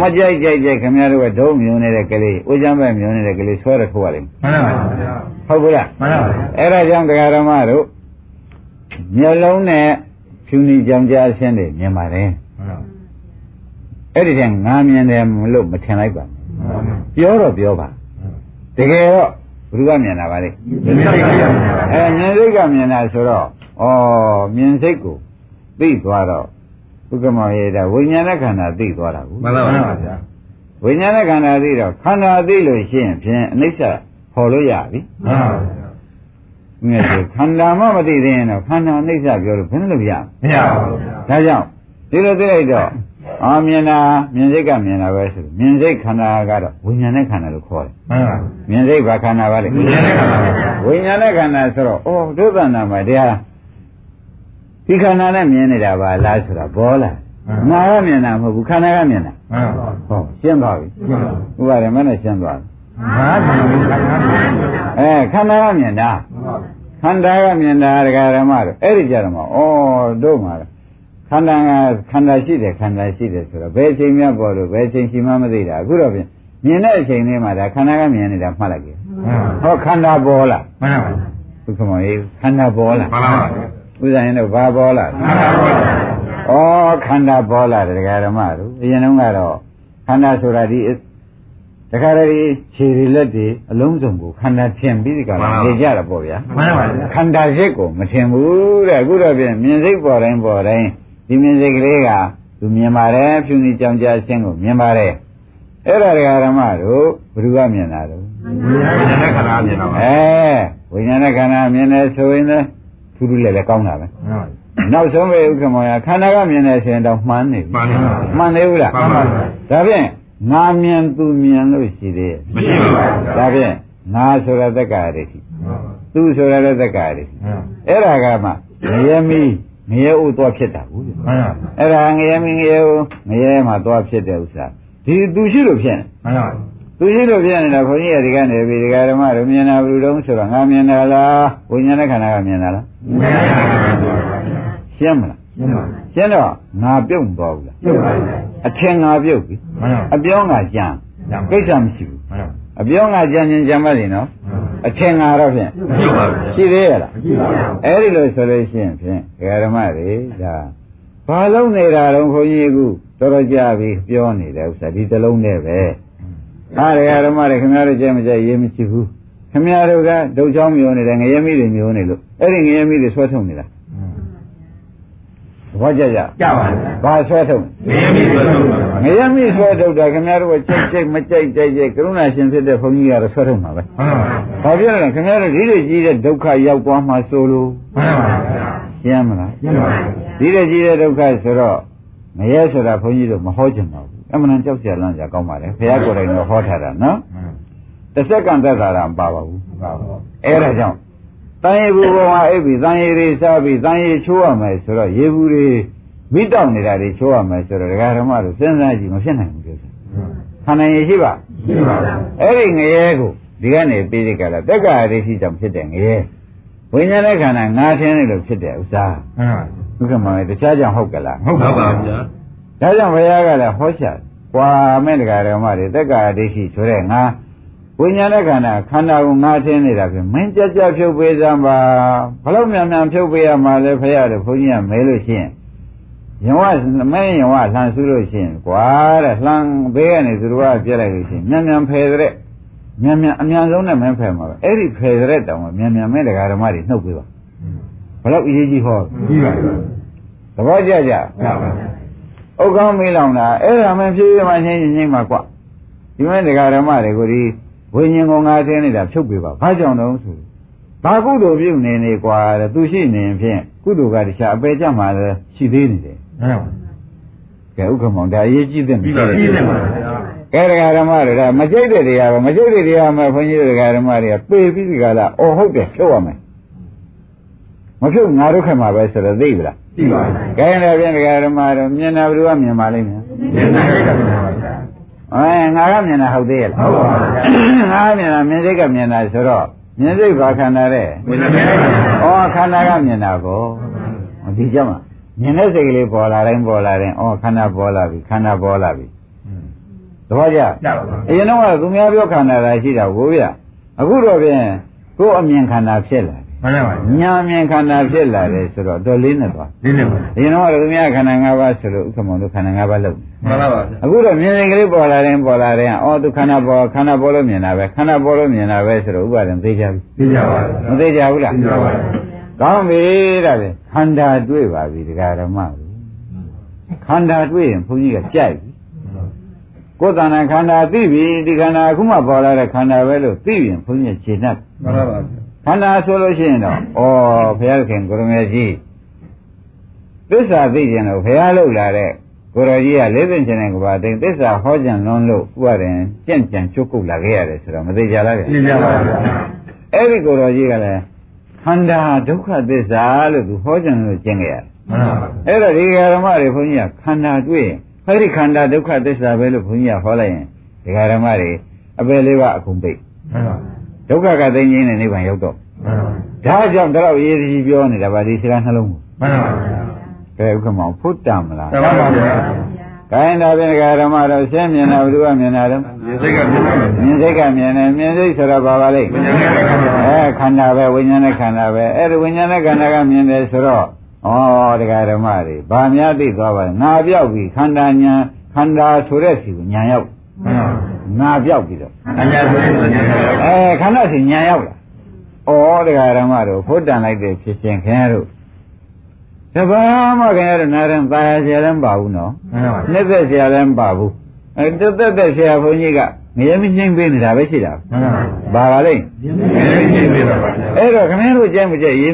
မကြိုက်ကြိုက်ကြိုက်ခင်ဗျားတို့ကဒုံမြုံနေတဲ့ကလေးဥကြမ်းပဲမြုံနေတဲ့ကလေးဆွဲရထိုးရလိမ့်မှန်ပါဗျာဟုတ်ဘူးလားမှန်ပါဗျာအဲ့ဒါကြောင့်တရားဓမ္မတို့မျက်လုံးနဲ့ဖြူနေကြောင်ကြားအရှင်းတွေမြင်ပါတယ်မှန်ပါအဲ့ဒီတည်းငါမြင်တယ်မလို့မထင်လိုက်ပါနဲ့ပြောတော့ပြောပါတကယ်တော့ဘုရားမြင်တာပါလေဒီစိတ်ကလေးပါအဲမြင်စိတ်ကမြင်တာဆိုတော့ ဩမြင်စိတ်ကိုသိသွားတော့ဘုကမောရေတာဝိညာဏခန္ဓာသိသွားတာကိုမှန်ပါဗျာဝိညာဏခန္ဓာသိတော့ခန္ဓာသိလို့ရှိရင်ဖြင့်အနိစ္စဟောလို့ရပြီမှန်ပါဗျာမြင်စိတ်ခန္ဓာမှမသိသေးရင်တော့ခန္ဓာအနိစ္စပြောလို့ဘယ်နဲ့လို့ရမလဲမရပါဘူးဗျာဒါကြောင့်ဒီလိုသိလိုက်တော့အာမြင်တာမြင်စိတ်ကမြင်တာပဲဆိုမြင်စိတ်ခန္ဓာကတော့ဝိညာဉ်နဲ့ခန္ဓာလို့ခေါ်တယ်မှန်ပါမြင်စိတ်ဘာခန္ဓာပါလဲဝိညာဉ်နဲ့ခန္ဓာပါဗျာဝိညာဉ်နဲ့ခန္ဓာဆိုတော့အော်ဒုသနာမှာတရား ဒီခန္ဓာနဲ့မြင်နေတာပါလားဆိုတာဘောလားငါကမြင်တာမဟုတ်ဘူးခန္ဓာကမြင်တာမှန်ပါဟောရှင်းသွားပြီမှန်ပါဥပါရမနဲ့ရှင်းသွားပြီငါမှန်ပါဗျာအဲခန္ဓာကမြင်တာခန္ဓာကမြင်တာဒကာရမတို့အဲ့ဒီကြတော့မှဩတို့မှာခန္ဓာကခန္ဓာရှိတယ်ခန္ဓာရှိတယ်ဆိုတော့ဘယ်အချိန်မှပေါ်လို့ဘယ်အချိန်ရှိမှမသိတာအခုတော့ပြင်မြင်တဲ့အချိန်လေးမှာဒါခန္ဓာကမြင်နေတာမှတ်လိုက်ကြမဟောခန္ဓာပေါ်လားမှန်ပါဗျာဒုက္ခမောကြီးခန္ဓာပေါ်လားမှန်ပါဗျာ ဥဇာရင်တော့ဘာပေါ်လားမှန်ပါဗျာဩခန္ဓာပေါ်လာတယ်ဒကာဓမ္မတို့အရင်တုန်းကတော့ခန္ဓာဆိုတာဒီတခါတည်းခြေတွေလက်တွေအလုံးစုံကိုခန္ဓာထင်ပြီးဒီကလာနေကြတာပေါ့ဗျာမှန်ပါဗျာခန္ဓာစိတ်ကိုမထင်ဘူးတဲ့အခုတော့ပြင်မြင်စိတ်ပေါ်တိုင်းပေါ်တိုင်းဒီမြင်စိတ်ကလေးကသူမြင်ပါတယ်ဖြူနေကြောင်ကြအခြင်းကိုမြင်ပါတယ်အဲ့ဒါဒကာဓမ္မတို့ဘယ်သူကမြင်တာတော့ဝိညာဉ်နဲ့ခန္ဓာမြင်တော့ပါအဲဝိညာဉ်နဲ့ခန္ဓာမြင်တယ်ဆိုရင်လည်း ထူးထူးလည်းလည်းကောင်းတာပဲမှန်ပါဗျာနောက်ဆုံးပဲဥက္ကမောရခန္ဓာကမြင်တယ်ဆိုရင်တော့မှန်နေပြီမှန်ပါဗျာမှန်သေးဘူးလားမှန်ပါဗျာဒါဖြင့်ငါမြင်သူမြင်လို့ရှိသေးရဲ့မရှိပါဘူးဒါဖြင့်ငါဆိုတာတက္ကရာဒိဋ္ဌိသူဆိုတာလည်းတက္ကရာဒိဋ္ဌိအဲ့ဒါကမှငရဲမီးငရဲဥသွားဖြစ်တာဘူးလေမှန်ပါဗျာအဲ့ဒါငရဲမီးငရဲဥငရဲမှာသွားဖြစ်တဲ့ဥစ္စာဒီသူရှိလို့ဖြစ်နေမှန်ပါဗျာ သူရှိလို့ဖြစ်နေတာခွန်ကြီးရဒီကနေပြီဒီကဓမ္မတို့မြင်တာဘယ်လိုတုံးဆိုတော့ငါမြင်တာလားဝိညာဉ်နဲ့ခန္ဓာကမြင်တာလားမှန်ပါဗျာရှင်းမလားရှင်းပါရှင်းတော့ငါပြုတ်မသွားဘူးလားပြုတ်ပါဗျာအထင်ငါပြုတ်ပြီမှန်ပါအပြောငါကြံကိစ္စမရှိဘူးမှန်ပါအပြောငါကြံရင်ကြံပါလိမ့်နော်အထင်ငါတော့ဖြင့်ပြုတ်ပါဗျာရှိသေးရလားမရှိပါဘူးအဲ့ဒီလိုဆိုလို့ရှိရင်ဖြင့်ဒကာဓမ္မတွေဒါဘာလုံးနေတာတော့ခွန်ကြီးကတော်တော်ကြာပြီပြောနေတဲ့ဥစ္စာဒီတစ်လုံးနဲ့ပဲ အားဒကာဓမ္မတွေခင်ဗျားတို့ကြဲမကြဲရေးမရှိဘူးခင်ဗျားတို့ကဒုတ်ချောင်းမျိုးနေတယ်ငရဲမိတွေမျိုးနေလို့အဲ့ဒီငရဲမိတွေဆွဲထုတ်နေတာသဘောကျကြကြပါဗျာဘာဆွဲထုတ်မင်းမိဆိုတော့ပါငရဲမိဆွဲထုတ်တာခင်ဗျားတို့ကကြိတ်ကြိတ်မကြိုက်ကြိုက်ကြိုက်ကရုဏာရှင်ဖြစ်တဲ့ဘုန်းကြီးကတော့ဆွဲထုတ်မှာပဲမှန်ပါဗျာဘာဖြစ်လဲခင်ဗျားတို့ဒီလိုကြီးတဲ့ဒုက္ခရောက်သွားမှဆိုလို့မှန်ပါဗျာရှင်းမလားရှင်းပါဗျာဒီလိုကြီးတဲ့ဒုက္ခဆိုတော့ငရဲဆိုတာဘုန်းကြီးတို့မဟောချင်ပါဘူး အမှန်တန်ကြောက်စရာလမ်းစရာကောင်းပါလေဘုရားကိုယ်တိုင်တော့ဟောထားတာနော်တစ်စက္ကန့်သက်သာတာမပါပါဘူးပါပါအဲ့ဒါကြောင့်တန်ရေဘူးပေါ်မှာအိပ်ပြီးတန်ရေတွေစားပြီးတန်ရေချိုးရမယ်ဆိုတော့ရေဘူးတွေမိတောက်နေတာတွေချိုးရမယ်ဆိုတော့ဒကာဓမ္မတို့စဉ်းစားကြည့်မဖြစ်နိုင်ဘူးလို့ဆိုခန္ဓာရည်ရှိပါရှင်းပါဗျာအဲ့ဒီငရဲကိုဒီကနေပြီးဒီကလာတက္ကရာဒိဋ္ဌိကြောင့်ဖြစ်တဲ့ငရဲဝိညာဉ်နဲ့ခန္ဓာငါထင်းနေလို့ဖြစ်တဲ့ဥစ္စာမှန်ပါဒုက္ခမေတခြားကြောင့်ဟုတ်ကလားဟုတ်ပါပါဗျာဒါကြောင့်ဘုရားကလည်းဟောချ ကွာမဲ့တရားဓမ္မတွေတက္ကရာဒိဋ္ဌိဆိုတဲ့ငါဝိညာဉ်နဲ့ခန္ဓာခန္ဓာကိုငါထင်းနေတာဖြင့်မင်းကြကြဖြုတ်ပေးစမ်းပါဘလို့မြန်မြန်ဖြုတ်ပေးရမှာလဲဘုရားတို့ဘုန်းကြီးကမဲလို့ရှိရင်ယဝမင်းယဝလှန်ဆူးလို့ရှိရင်ကွာတဲ့လှန်ဘေးကနေသူတို့ကပြက်လိုက်လို့ရှိရင်မြန်မြန်ဖယ်တဲ့မြန်မြန်အမြန်ဆုံးနဲ့မင်းဖယ်မှာပဲအဲ့ဒီဖယ်တဲ့တောင်မှမြန်မြန်မဲတရားဓမ္မတွေနှုတ်ပေးပါဘလို့အရေးကြီးဟောပြီးပါဗျာသဘောကျကြရပါဗျာ ဥက္ကောင်းမေးလောင်တာအဲ့ဒါမှဖြည်းဖြည်းမှချင်းချင်းချင်းမှကွဒီမဲ့တရားဓမ္မတွေကိုဒီဝိညာဉ်ကိုငါသိနေတာဖြုတ်ပေးပါဘာကြောင့်တော့ဆိုဘာကုသိုလ်ပြုနေနေကွာတဲ့သူရှိနေရင်ဖြင့်ကုသိုလ်ကတခြားအပေကြမှာလည်းရှိသေးနေတယ်မှန်ပါကဲဥက္ကမောင်ဒါအရေးကြီးတဲ့ပြီးပါပြီပြီးပါဗျာကဲတရားဓမ္မတွေကမကြိုက်တဲ့တရားပဲမကြိုက်တဲ့တရားမှဘုန်းကြီးတို့တရားဓမ္မတွေကပေပြီးဒီကလာအော်ဟုတ်တယ်ဖြုတ်ရမယ်မဖြုတ်ငါတို့ခင်မှာပဲဆိုတော့သိပြီလား ပြီးပါဗျာကဲဒါဖြင့်တရားဓမ္မတို့မြင်တာဘယ်သူကမြင်ပါလိမ့်မယ်မျက်နှာရိတ်ကမှန်ပါဗျာအဲငါကမြင်တာဟုတ်သေးရဲ့လားဟုတ်ပါဗျာငါကမြင်တာမြင်စိတ်ကမြင်တာဆိုတော့မြင်စိတ်ဘာခန္ဓာတဲ့ဝိညာဉ်နဲ့ခန္ဓာဩခန္ဓာကမြင်တာကိုဒီကြမှာမြင်တဲ့စိတ်ကလေးပေါ်လာတိုင်းပေါ်လာတိုင်းဩခန္ဓာပေါ်လာပြီခန္ဓာပေါ်လာပြီသဘောကျရပါပါအရင်တော့ကသူများပြောခန္ဓာသာရှိတာကိုဗျအခုတော့ဖြင့်ကိုယ်အမြင်ခန္ဓာဖြစ်လာ မှန်ပါပါညာအမြင်ခန္ဓာဖြစ်လာတယ်ဆိုတော့တော်လေးနဲ့သွားဒီနေ့ပါအရင်တော့ကသူများခန္ဓာ၅ပါးဆိုလို့ဥက္ကမောင်တို့ခန္ဓာ၅ပါးလုံးမှန်ပါပါအခုတော့မြင်စိတ်ကလေးပေါ်လာတယ်ပေါ်လာတယ်အော်သူခန္ဓာပေါ်ခန္ဓာပေါ်လို့မြင်တာပဲခန္ဓာပေါ်လို့မြင်တာပဲဆိုတော့ဥပါဒံသိကြပြီသိကြပါမသိကြဘူးလားသိကြပါကောင်းပြီဒါပဲခန္ဓာတွေ့ပါပြီဒကာဓမ္မတွေခန္ဓာတွေ့ရင်ဘုန်းကြီးကကြိုက်ပြီကိုယ်တဏ္ဍခန္ဓာသိပြီဒီခန္ဓာအခုမှပေါ်လာတဲ့ခန္ဓာပဲလို့သိရင်ဘုန်းကြီးကခြေနှက်မှန်ပါပါ ခန္ဓာဆိုလို့ရှိရင်တော့ဩဘုရားခင်ကိုရမေကြီးသစ္စာသိခြင်းလို့ဘုရားလှုပ်လာတဲ့ကိုရောကြီးကလေးသိခြင်းနဲ့ကဘာသိသစ္စာဟောကြံလွန်းလို့ဥပါရင်ကြံ့ကြံ့ချုပ်ကုတ်လာခဲ့ရတယ်ဆိုတော့မသိကြလားဗျသိကြပါဗျာအဲ့ဒီကိုရောကြီးကလည်းခန္ဓာဒုက္ခသစ္စာလို့သူဟောကြံလို့ကျင့်ခဲ့ရတယ်မှန်ပါပါအဲ့တော့ဒီဃာရမတွေဘုန်းကြီးကခန္ဓာတွေ့ရင်အဲ့ဒီခန္ဓာဒုက္ခသစ္စာပဲလို့ဘုန်းကြီးကဟောလိုက်ရင်ဒီဃာရမတွေအပယ်လေးပါအကုန်ပိတ်မှန်ပါ ဒုက္ခကသိငြိမ်းတဲ့နိဗ္ဗာန်ရောက်တော့မှန်ပါဒါကြောင့်တော့ရေးကြီးပြောနေတာဗာဒီစကားနှလုံးကိုမှန်ပါကဲဥက္ကမောင်ဖုတ်တမလားတမန်ပါဗျာခိုင်းတာဖြင့်ဃာရမတော့ရှင်းမြင်တာဘယ်သူကမြင်တာတော့မြင်စိတ်ကမြင်တယ်မြင်စိတ်ကမြင်တယ်မြင်စိတ်ဆိုတော့ဘာပါလိမ့်ဝိညာဉ်နဲ့ခန္ဓာအဲခန္ဓာပဲဝိညာဉ်နဲ့ခန္ဓာပဲအဲ့ဒီဝိညာဉ်နဲ့ခန္ဓာကမြင်တယ်ဆိုတော့ဩတရားဓမ္မတွေဗာများသိသွားပါလဲငါပြောက်ပြီခန္ဓာညာခန္ဓာဆိုတဲ့စီကိုညာရောက်မှန်ပါ နာပြောက်ပြီးတော့ခန္ဓာဆိုရင်အဲခန္ဓာဆိုညာရောက်လာဩတရားဓမ္မတို့ဖို့တန်လိုက်တဲ့ဖြစ်ခြင်းခင်ရတို့တဘာမှခင်ရတို့နာရင်ပါရဆရာလည်းမပါဘူးနော်နှစ်သက်ဆရာလည်းမပါဘူးအဲတက်တက်တဲ့ဆရာဘုန်းကြီးကမရမချင်းပေးနေတာပဲရှိတာပါပါလိမ့်အဲ့တော့ခင်ဗျားတို့ကြိုက်မကြိုက်ရေး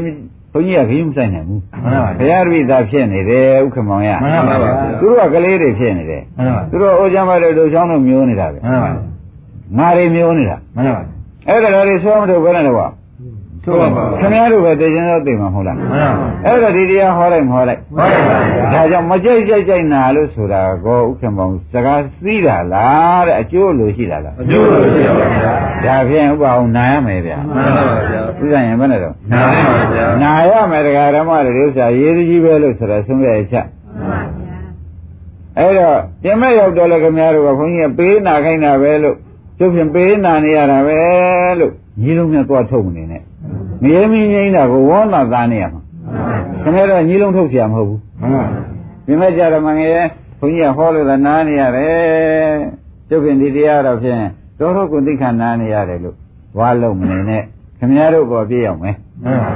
ဘုန်းကြီးကခရီးမဆိုင်နိုင်ဘူးမှန်ပါဘုရားတပည့်သားဖြစ်နေတယ်ဥက္ကမောင်ရမှန်ပါပါသူတို့ကကလေးတွေဖြစ်နေတယ်မှန်ပါသူတို့အိုးချမ်းမတဲ့ဒုချောင်းတို့မျိုးနေတာပဲမှန်ပါငါတွေမျိုးနေတာမှန်ပါအဲ့ဒါတွေဆိုမထုတ်ဘဲနဲ့တော့သို့ပါပါခင်ဗျားတို့ပဲသိချင်းတော့သိမှာမဟုတ်လားမှန်ပါအဲ့တော့ဒီတရားဟောလိုက်မဟောလိုက်ဟုတ်ပါဗျာဒါကြောင့်မကြိုက်ကြိုက်ကြိုက်နာလို့ဆိုတာကောဥက္ကမောင်စကားသိတာလားတဲ့အကျိုးလို့ရှိတာလားအကျိုးလို့ရှိပါဗျာဒါဖြင့်ဥပအောင်နာရမယ်ဗျာမှန်ပါဗျာ ဥစ္စာရင်ဘယ်နဲ့တော့ နားပါဗျာ နာရမယ်တရားဓမ္မတွေဥစ္စာရေးကြီးပဲလို့ဆိုတာဆုံးဖြတ်ချက်အဲ့တော့ပြင်မဲ့ရောက်တော့လေခင်ဗျားတို့ကဘုန်းကြီးကပေးနာခိုင်းတာပဲလို့ကျုပ်ဖြင့်ပေးနာနေရတာပဲလို့ညီလုံးမြတ်သွားထုတ်မနေနဲ့မရေမင်းငိမ့်တာကိုဝေါနာသားနေရမှာခင်ဗျားတို့ညီလုံးထုတ်เสียမဟုတ်ဘူး မှန်ပါ ပြင်မဲ့ကြတော့မငယ်ဘုန်းကြီးကဟောလို့သာနားနေရတယ်ကျုပ်ဖြင့်ဒီတရားတော့ဖြင့်တော်တော်ကိုသိခဏနားနေရတယ်လို့ဝါလုံးမနေနဲ့ ခင်ဗျားတို့ပေါ်ပြည့်အောင်မယ်မှန်ပါ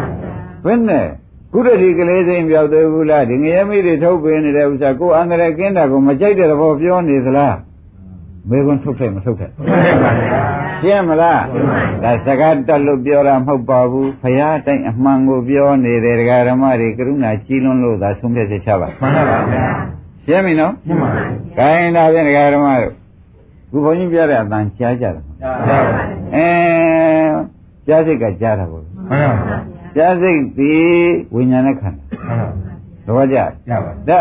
ဘယ်နဲ့ကုရတိကလေးစိမ်ပြောက်သေးဘူးလားဒီငရဲမိတွေထုတ်ပေးနေတဲ့ဥစ္စာကိုယ်အန္တရာယ်ကင်းတာကိုမကြိုက်တဲ့သဘောပြောနေသလားမေကွန်းထုတ်ခဲ့မထုတ်ခဲ့မှန်ပါဗျာရှင်းမလားဒါစကားတက်လို့ပြောတာမဟုတ်ပါဘူးဖရာတိုင်းအမှန်ကိုပြောနေတယ်ဒကာဓမ္မတွေကရုဏာကြီးလွန်းလို့သာဆုံးဖြတ်ချက်ချပါမှန်ပါဗျာရှင်းပြီနော်မှန်ပါခိုင်းတာဖြင့်ဒကာဓမ္မတို့ခုဘုန်းကြီးပြောတဲ့အတန်ကြားကြတယ်ဗျာအဲ ကြားစိတ်ကကြားတာပေါ့မှန်ပါဗျာကြားစိတ်ဒီဝိညာဉ်နဲ့ခန္ဓာမှန်ပါတော့ကြရပါဒါ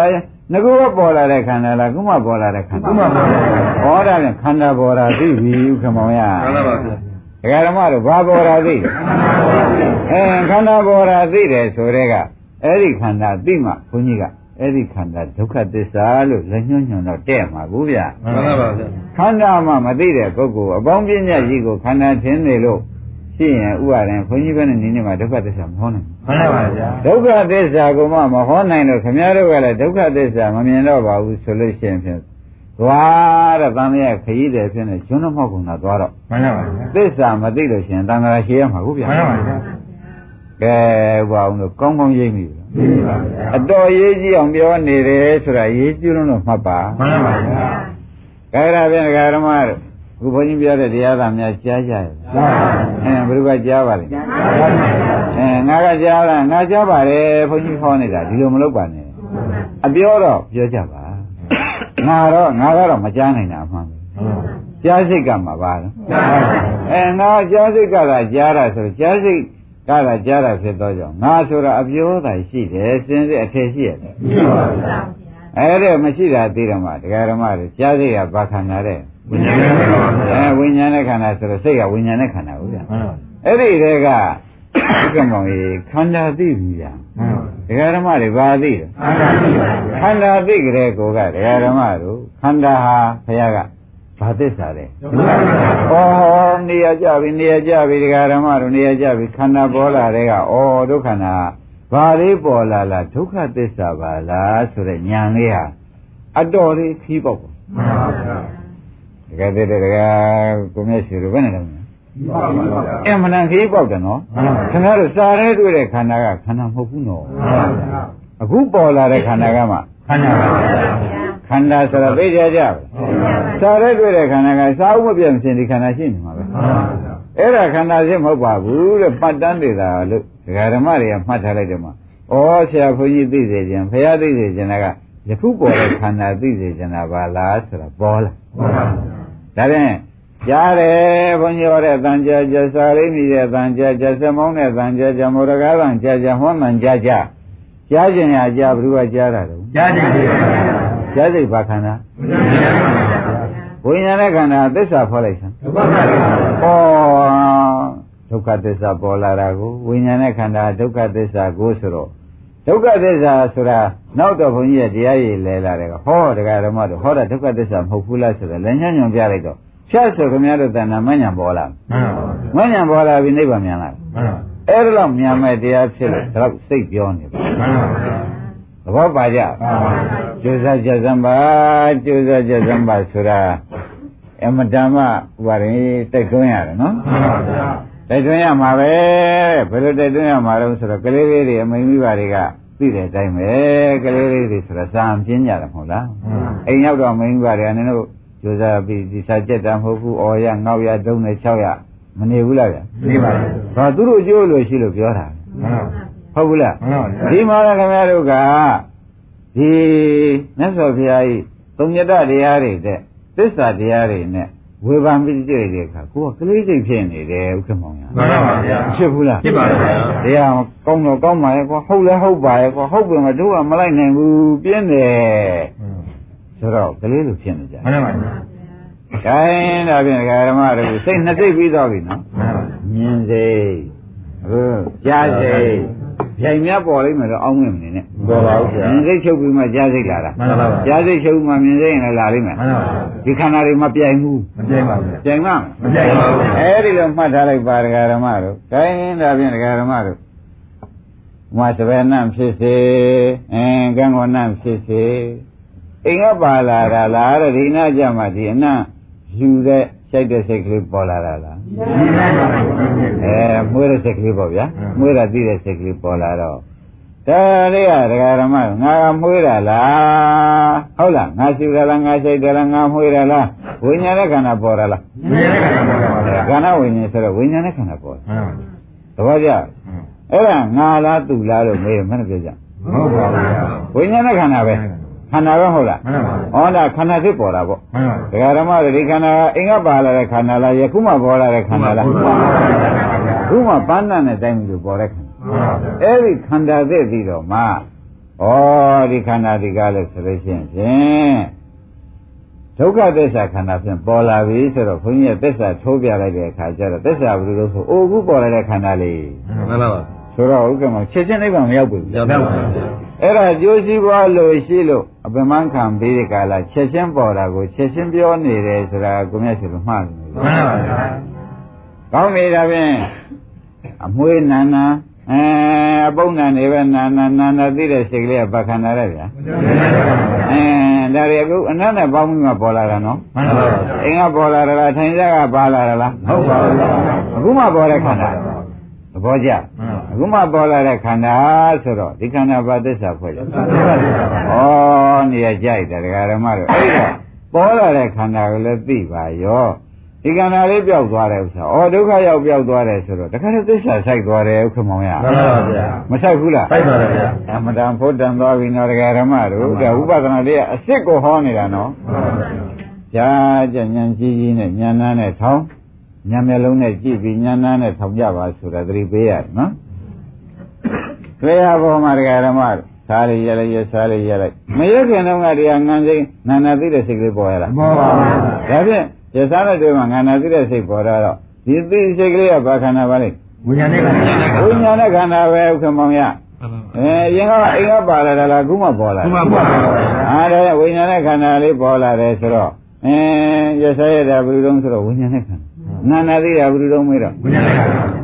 ငကူကပေါ်လာတဲ့ခန္ဓာလားခုမှပေါ်လာတဲ့ခန္ဓာခုမှပေါ်လာတဲ့ခန္ဓာဟောတာဖြင့်ခန္ဓာပေါ်တာသိပြီဥက္ကမောင်ရမှန်ပါဗျာဒကာဓမ္မတို့ဘာပေါ်တာသိအဲခန္ဓာပေါ်တာသိတယ်ဆိုတဲ့ကအဲ့ဒီခန္ဓာသိမှဘုန်းကြီးကအဲ့ဒီခန္ဓာဒုက္ခသစ္စာလို့လက်ညှိုးညွှန်တော့တဲ့မှာဘူးဗျမှန်ပါဗျာခန္ဓာမှမသိတဲ့ပုဂ္ဂိုလ်အပေါင်းပြည့်ညတ်ကြီးကိုခန္ဓာထင်နေလို့ ရှိရင်ဥပါရင်ဘုန်းကြီးဘယ်နဲ့နေနေမှာဒုက္ခသစ္စာမဟောနိုင်ဘူးမှန်ပါဗျာဒုက္ခသစ္စာကိုမှမဟောနိုင်လို့ခင်ဗျားတို့ကလည်းဒုက္ခသစ္စာမမြင်တော့ပါဘူးဆိုလို့ရှိရင်ဖြင့်သွားတဲ့တန်မြတ်ခရီးတယ်ဖြစ်နေကျွန်းတော်မောက်ကုန်တာသွားတော့မှန်ပါဗျာသစ္စာမသိလို့ရှိရင်တန်ခါရှည်ရမှာဟုတ်ဗျာမှန်ပါဗျာကဲဥပအောင်လို့ကောင်းကောင်းရိပ်မိပြီမှန်ပါဗျာအတော်ရေးကြည့်အောင်ပြောနေတယ်ဆိုတာရေးကြည့်လို့တော့မှတ်ပါမှန်ပါဗျာကဲဒါဖြင့်ဒကာဓမ္မတို့ ခုဘုန်းကြီးပြောတဲ့တရားသာများကြားကြရဲ့မှန်ပါဗျာအဲဘယ်သူကကြားပါလဲအဲငါကကြားလားငါကြားပါတယ်ဘုန်းကြီးဟောနေတာဒီလိုမလုပ်ပါနဲ့အပြောတော့ပြောကြပါငါတော့ငါကတော့မကြားနိုင်တာအမှန်ပဲကြားစိတ်ကမှာပါလားအဲငါကြားစိတ်ကသာကြားတာဆိုကြားစိတ်ကသာကြားတာဖြစ်တော့ကြောင့်ငါဆိုတာအပြောသာရှိတယ်စင်စစ်အထည်ရှိရတယ်အဲ့ဒါမရှိတာသိတော့မှဒကာဓမ္မတွေကြားစိတ်ကဘာခန္ဓာတဲ့ ဝိညာဉ်နဲ့ခန္ဓာပါဗျာအဲဝိညာဉ်နဲ့ခန္ဓာဆိုတော့စိတ်ကဝိညာဉ်နဲ့ခန္ဓာဟုတ်ဗျာမှန်ပါအဲ့ဒီတည်းကဥက္ကမောင်ကြီးခန္ဓာသိပြီဗျာမှန်ပါဒကာဓမ္မတွေဘာသိလဲခန္ဓာသိပါဗျာခန္ဓာသိကြတဲ့ကိုကဒကာဓမ္မတို့ခန္ဓာဟာဘုရားကဘာသစ္စာလဲဒုက္ခပါဗျာဩနေရကြပြီနေရကြပြီဒကာဓမ္မတို့နေရကြပြီခန္ဓာပေါ်လာတဲ့ကဩဒုက္ခနာဘာလေးပေါ်လာလားဒုက္ခသစ္စာပါလားဆိုတဲ့ဉာဏ်လေးဟာအတော်လေးခီးပေါက်ပါမှန်ပါဗျာ ဒကာတဲ့ဒကာကိုမျက်စီတို့ဘယ်နဲ့လဲမှန်ပါဗျာအမှန်တန်ခီးပေါက်တယ်နော်မှန်ပါခင်ဗျားတို့စာရဲတွေ့တဲ့ခန္ဓာကခန္ဓာမဟုတ်ဘူးနော်မှန်ပါဗျာအခုပေါ်လာတဲ့ခန္ဓာကမှခန္ဓာပါဗျာခန္ဓာဆိုတာသိကြကြပဲစာရဲတွေ့တဲ့ခန္ဓာကစာအုပ်မပြတ်မစင်ဒီခန္ဓာရှိနေမှာပဲမှန်ပါဗျာအဲ့ဒါခန္ဓာရှိမဟုတ်ပါဘူးတဲ့ပတ်တန်းနေတာလို့ဒကာဓမ္မတွေကမှတ်ထားလိုက်တယ်မှာဩဆရာဘုန်းကြီးသိစေခြင်းဘုရားသိစေခြင်းကယခုပေါ်တဲ့ခန္ဓာသိစေခြင်းတာပါလားဆိုတာပေါ်လာမှန်ပါဗျာ ဒါဖြင့်ကြားတယ်ဘုန်းကြီးဟောတဲ့အတန်ကြာကြာစာရိမိတဲ့အတန်ကြာကြာစမောင်းတဲ့အတန်ကြာကြာမောရကားတန်ကြာကြာဟောမှန်ကြာကြာကြားခြင်းရကြာဘယ်သူကကြားတာတော့ကြားကြည့်ပါဗျာကြားစိတ်ဘာခန္ဓာဝိညာဉ်နဲ့ခန္ဓာပါဗျာဝိညာဉ်နဲ့ခန္ဓာသစ္စာဖော်လိုက်စမ်းဒုက္ခပါဗျာဩဒုက္ခသစ္စာပေါ်လာတာကိုဝိညာဉ်နဲ့ခန္ဓာဒုက္ခသစ္စာကိုဆိုတော့ ဒုက္ခသစ္စာဆိုတာနောက်တော့ဘုန်းကြီးရဲ့တရားရည်လဲလာတယ်ကဟောတရားဓမ္မတို့ဟောတာဒုက္ခသစ္စာမဟုတ်ဘူးလားဆိုတော့လည်းညံ့ညွန်ပြလိုက်တော့ဩဖြတ်ဆိုခင်ဗျားတို့တဏ္ဍာမညာပေါ်လာမှန်ပါဗျာမညာပေါ်လာပြီးနိဗ္ဗာန်မြန်လာမှန်ပါအဲ့ဒါတော့မြန်မဲ့တရားဖြစ်လို့ဒါတော့စိတ်ပြောနေပါမှန်ပါဗျာသဘောပါကြမှန်ပါဗျာကျိုးစားကြစမ်းပါကျိုးစားကြစမ်းပါဆိုတာအမတန်မှဥပါရင်တိုက်တွန်းရတယ်နော်မှန်ပါဗျာ တိုက်တွန်းရမှာပဲဘယ်လိုတိုက်တွန်းရမှာလဲဆိုတော့ကလေးလေးတွေအမိန်မိဘတွေကသိတဲ့အတိုင်းပဲကလေးလေးတွေဆိုတော့စာအပြင်းကြတယ်မဟုတ်လားမှန်ပါအိမ်ရောက်တော့အမိန်မိဘတွေကနင်တို့ကျိုးစားပြီးဒီစာကြက်တာမဟုတ်ဘူးအော်ရငေါက်ရဒုံနဲ့6ရမနေဘူးလားဗျာနေပါဗျာဘာသူတို့ကြိုးလို့ရှိလို့ပြောတာမှန်ပါဟုတ်ဘူးလားမှန်ပါဗျာဒီမှာလည်းခင်ဗျားတို့ကဒီမြတ်စွာဘုရားကြီးသုံးညတတရားတွေတဲ့သစ္စာတရားတွေနဲ့ ဝေဖန်ပြီးကြည့်တဲ့အခါကိုကကလေးစိတ်ဖြစ်နေတယ်ဥက္ကမောင်ရမှန်ပါဗျာဖြစ်ဘူးလားဖြစ်ပါဗျာတရားကောင်းတော့ကောင်းပါရဲ့ကွာဟုတ်လဲဟုတ်ပါရဲ့ကွာဟုတ်ပြီမတို့ကမလိုက်နိုင်ဘူးပြင်းတယ်ဆိုတော့ကလေးလိုဖြစ်နေကြမှန်ပါဗျာခိုင်းဒါဖြင့်ဓမ္မတို့စိတ်နှစ်စိတ်ပြီးတော့ပြီနော်မှန်ပါမြင်စိတ်ဟုတ်ကြားစိတ်ဖြိုင်မြတ်ပေါ်လိမ့်မယ်တော့အောင်းဝင်မနေနဲ့ ပေါ်ပါဦးဗျာမြင်စိတ်ချုပ်ပြီးမှကြားစိတ်လာတာမှန်ပါပါကြားစိတ်ချုပ်ပြီးမှမြင်စိတ်ရင်လည်းလာလိမ့်မယ်မှန်ပါဗျာဒီခန္ဓာတွေမပြိုင်ဘူးမပြိုင်ပါဗျာပြိုင်မှမပြိုင်ပါဘူးအဲဒီလိုမှတ်ထားလိုက်ပါဒကာဓမ္မတို့ခိုင်းဒါဖြင့်ဒကာဓမ္မတို့မသဘယ်နံဖြစ်စေအင်းကံကောနံဖြစ်စေအိမ်ကပါလာတာလားတဲ့ဒီနာကြမှာဒီအနံယူတဲ့ရှိုက်တဲ့စိတ်ကလေးပေါ်လာတာလားဒီနိုင်ပါဗျာအဲမွေးတဲ့စိတ်ကလေးပေါ့ဗျာဟမ်မွေးတာသိတဲ့စိတ်ကလေးပေါ်လာတော့ ဒါလေးကဒကာဓမ္မငါကမွေးတာလားဟုတ်လားငါရှိတယ်လားငါရှိတယ်လားငါမွေးတာလားဝိညာဉ်နဲ့ခန္ဓာပေါ်တာလားဒီနိုင်ပါဗျာခန္ဓာဝိညာဉ်ဆိုတော့ဝိညာဉ်နဲ့ခန္ဓာပေါ်တယ်မှန်ပါသဘောကျအဲ့ဒါငါလားသူလားလို့မေးရင်မနဲ့ပြောကြဟုတ်ပါဗျာဝိညာဉ်နဲ့ခန္ဓာပဲခန္ဓာပဲဟုတ်လားမှန်ပါဟောဒါခန္ဓာဖြစ်ပေါ်တာပေါ့မှန်ပါဒကာဓမ္မတွေဒီခန္ဓာကအင်္ဂပါလာတဲ့ခန္ဓာလားယခုမှပေါ်လာတဲ့ခန္ဓာလားခုမှပန်းနနဲ့တိုင်းပြီးလို့ပေါ်တဲ့ခန္ဓာ အဲ့ဒီခန္ဓာသိပြီးတော့မှဩဒီခန္ဓာဒီကားလို့ဆိုလို့ရှိရင်ဖြင့်ဒုက္ခသစ္စာခန္ဓာဖြင့်ပေါ်လာပြီဆိုတော့ခွန်ကြီးကသစ္စာထိုးပြလိုက်တဲ့အခါကျတော့သစ္စာဘယ်လိုလို့ဆိုအိုခုပေါ်လာတဲ့ခန္ဓာလေးမှန်ပါပါဆိုတော့ဥက္ကမချက်ချင်းနိဗ္ဗာန်မရောက်ဘူးရောက်ပါဗျာအဲ့ဒါကြိုးစည်းပွားလို့ရှိလို့အပင်မခံပြီးတဲ့ကာလချက်ချင်းပေါ်တာကိုချက်ချင်းပြောနေတယ်ဆိုတာကိုမြတ်ဆိုလို့မှားတယ်မှန်ပါဗျာကောင်းပြီဒါဖြင့်အမွေးနာနာ အဲအပုပ်နာနေပဲနာနာနာနာသိတဲ့စိတ်ကလေးကဘာခန္ဓာလဲဗျာအဲဒါတွေအခုအနတ်နဲ့ပေါင်းပြီးမှပေါ်လာတာနော်မှန်ပါပါအိမ်ကပေါ်လာတာလားထိုင်စားကပါလာတာလားဟုတ်ပါဘူးအခုမှပေါ်တဲ့ခန္ဓာသဘောကျအခုမှပေါ်လာတဲ့ခန္ဓာဆိုတော့ဒီခန္ဓာဘာသစ္စာဖွဲ့ကြဩနေရာကြိုက်တယ်ဒကာဓမ္မတို့အဲ့ဒါပေါ်လာတဲ့ခန္ဓာကိုလည်းသိပါရော ဒီခန္ဓာလေးပျောက်သွားတယ်ဥစ္စာဩဒုက္ခရောက်ပျောက်သွားတယ်ဆိုတော့တခါတည်းသစ္စာဆိုင်သွားတယ်ဥက္ကမောင်ရမှန်ပါပါဗျာမဆိုင်ဘူးလားဖိုက်ပါဗျာအမတန်ဖို့တန်သွားပြီနော်ဒကာဓမ္မတို့ဒါဥပဒနာလေးကအစ်စ်ကိုဟောနေတာနော်ကြာကြဉာဏ်ကြီးကြီးနဲ့ဉာဏ်နာနဲ့ထောင်းဉာဏ်မျက်လုံးနဲ့ကြည့်ပြီးဉာဏ်နာနဲ့ထောင်ကြပါဆိုတာသတိပေးရတယ်နော်တွေ့ရပေါ်မှာတရားဓမ္မစားရရလိုက်ရစားရရလိုက်မရခင်တော့ကတရားငန်းစိတ်နာနာသိတဲ့စိတ်ကလေးပေါ်ရလားမောပါဗျာဒါဖြင့် ရစားတဲ့တွေ့မှာငါနာသိတဲ့စိတ်ပေါ်လာတော့ဒီသိစိတ်ကလေးကဘာခန္ဓာပါလဲဝိညာဉ်နဲ့ခန္ဓာဝိညာဉ်နဲ့ခန္ဓာပဲဥက္ကမောင်ရအဲရင်ကအိမ်ကပါလာတာလားခုမှပေါ်လာခုတယ်မှပေါ်ပါဗျာအားလည်းဝိညာဉ်နဲ့ခန္ဓာလေးပေါ်လာတယ်ဆိုတော့အဲရစရတာဘယ်လိုတုံးဆိုတော့ဝိညာဉ်နဲ့ခန္ဓာနာနာသိတာဘယ်လိုတုံးမေးတော့ဝိညာဉ်နဲ့ခန္ဓာ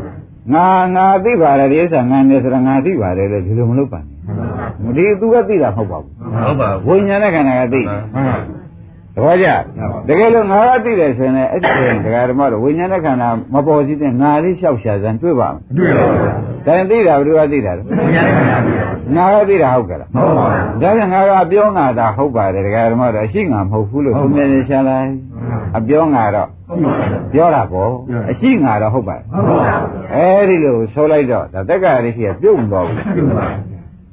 ငါငါသိပါတယ်ဒီဥစ္စာငါနေဆိုတော့ငါသိပါတယ်လေဒီလိုမလုပ်ပါနဲ့ဒီသူကသိတာမဟုတ်ပါဘူးဟုတ်ပါဝိညာဉ်နဲ့ခန္ဓာကသိမှန်ပါ သဘောကျတကယ်လို့ငါကသိတယ်ဆိုရင်လည်းအဲ့ဒီဆိုရင်ဒကာဓမ္မတို့ဝိညာဉ်နဲ့ခန္ဓာမပေါ်စီတဲ့ငါလေးလျှောက်ရှာစမ်းတွေ့ပါမယ်တွေ့ပါဗျာဒါရင်သိတာဘယ်သူကသိတာလဲဝိညာဉ်နဲ့ခန္ဓာပြီငါကသိတာဟုတ်ကဲ့လားဟုတ်ပါဘူးဒါပြန်ငါကပြောငါတာဟုတ်ပါတယ်ဒကာဓမ္မတို့အရှိငါမဟုတ်ဘူးလို့သူမြင်နေရှာလိုက်အပြောငါတော့ဟုတ်ပါဗျာပြောတာပေါ့အရှိငါတော့ဟုတ်ပါတယ်ဟုတ်ပါဘူးအဲဒီလိုဆိုလိုက်တော့ဒါတက္ကရာရိရှိကပြုတ်မသွားဘူးတွေ့ပါ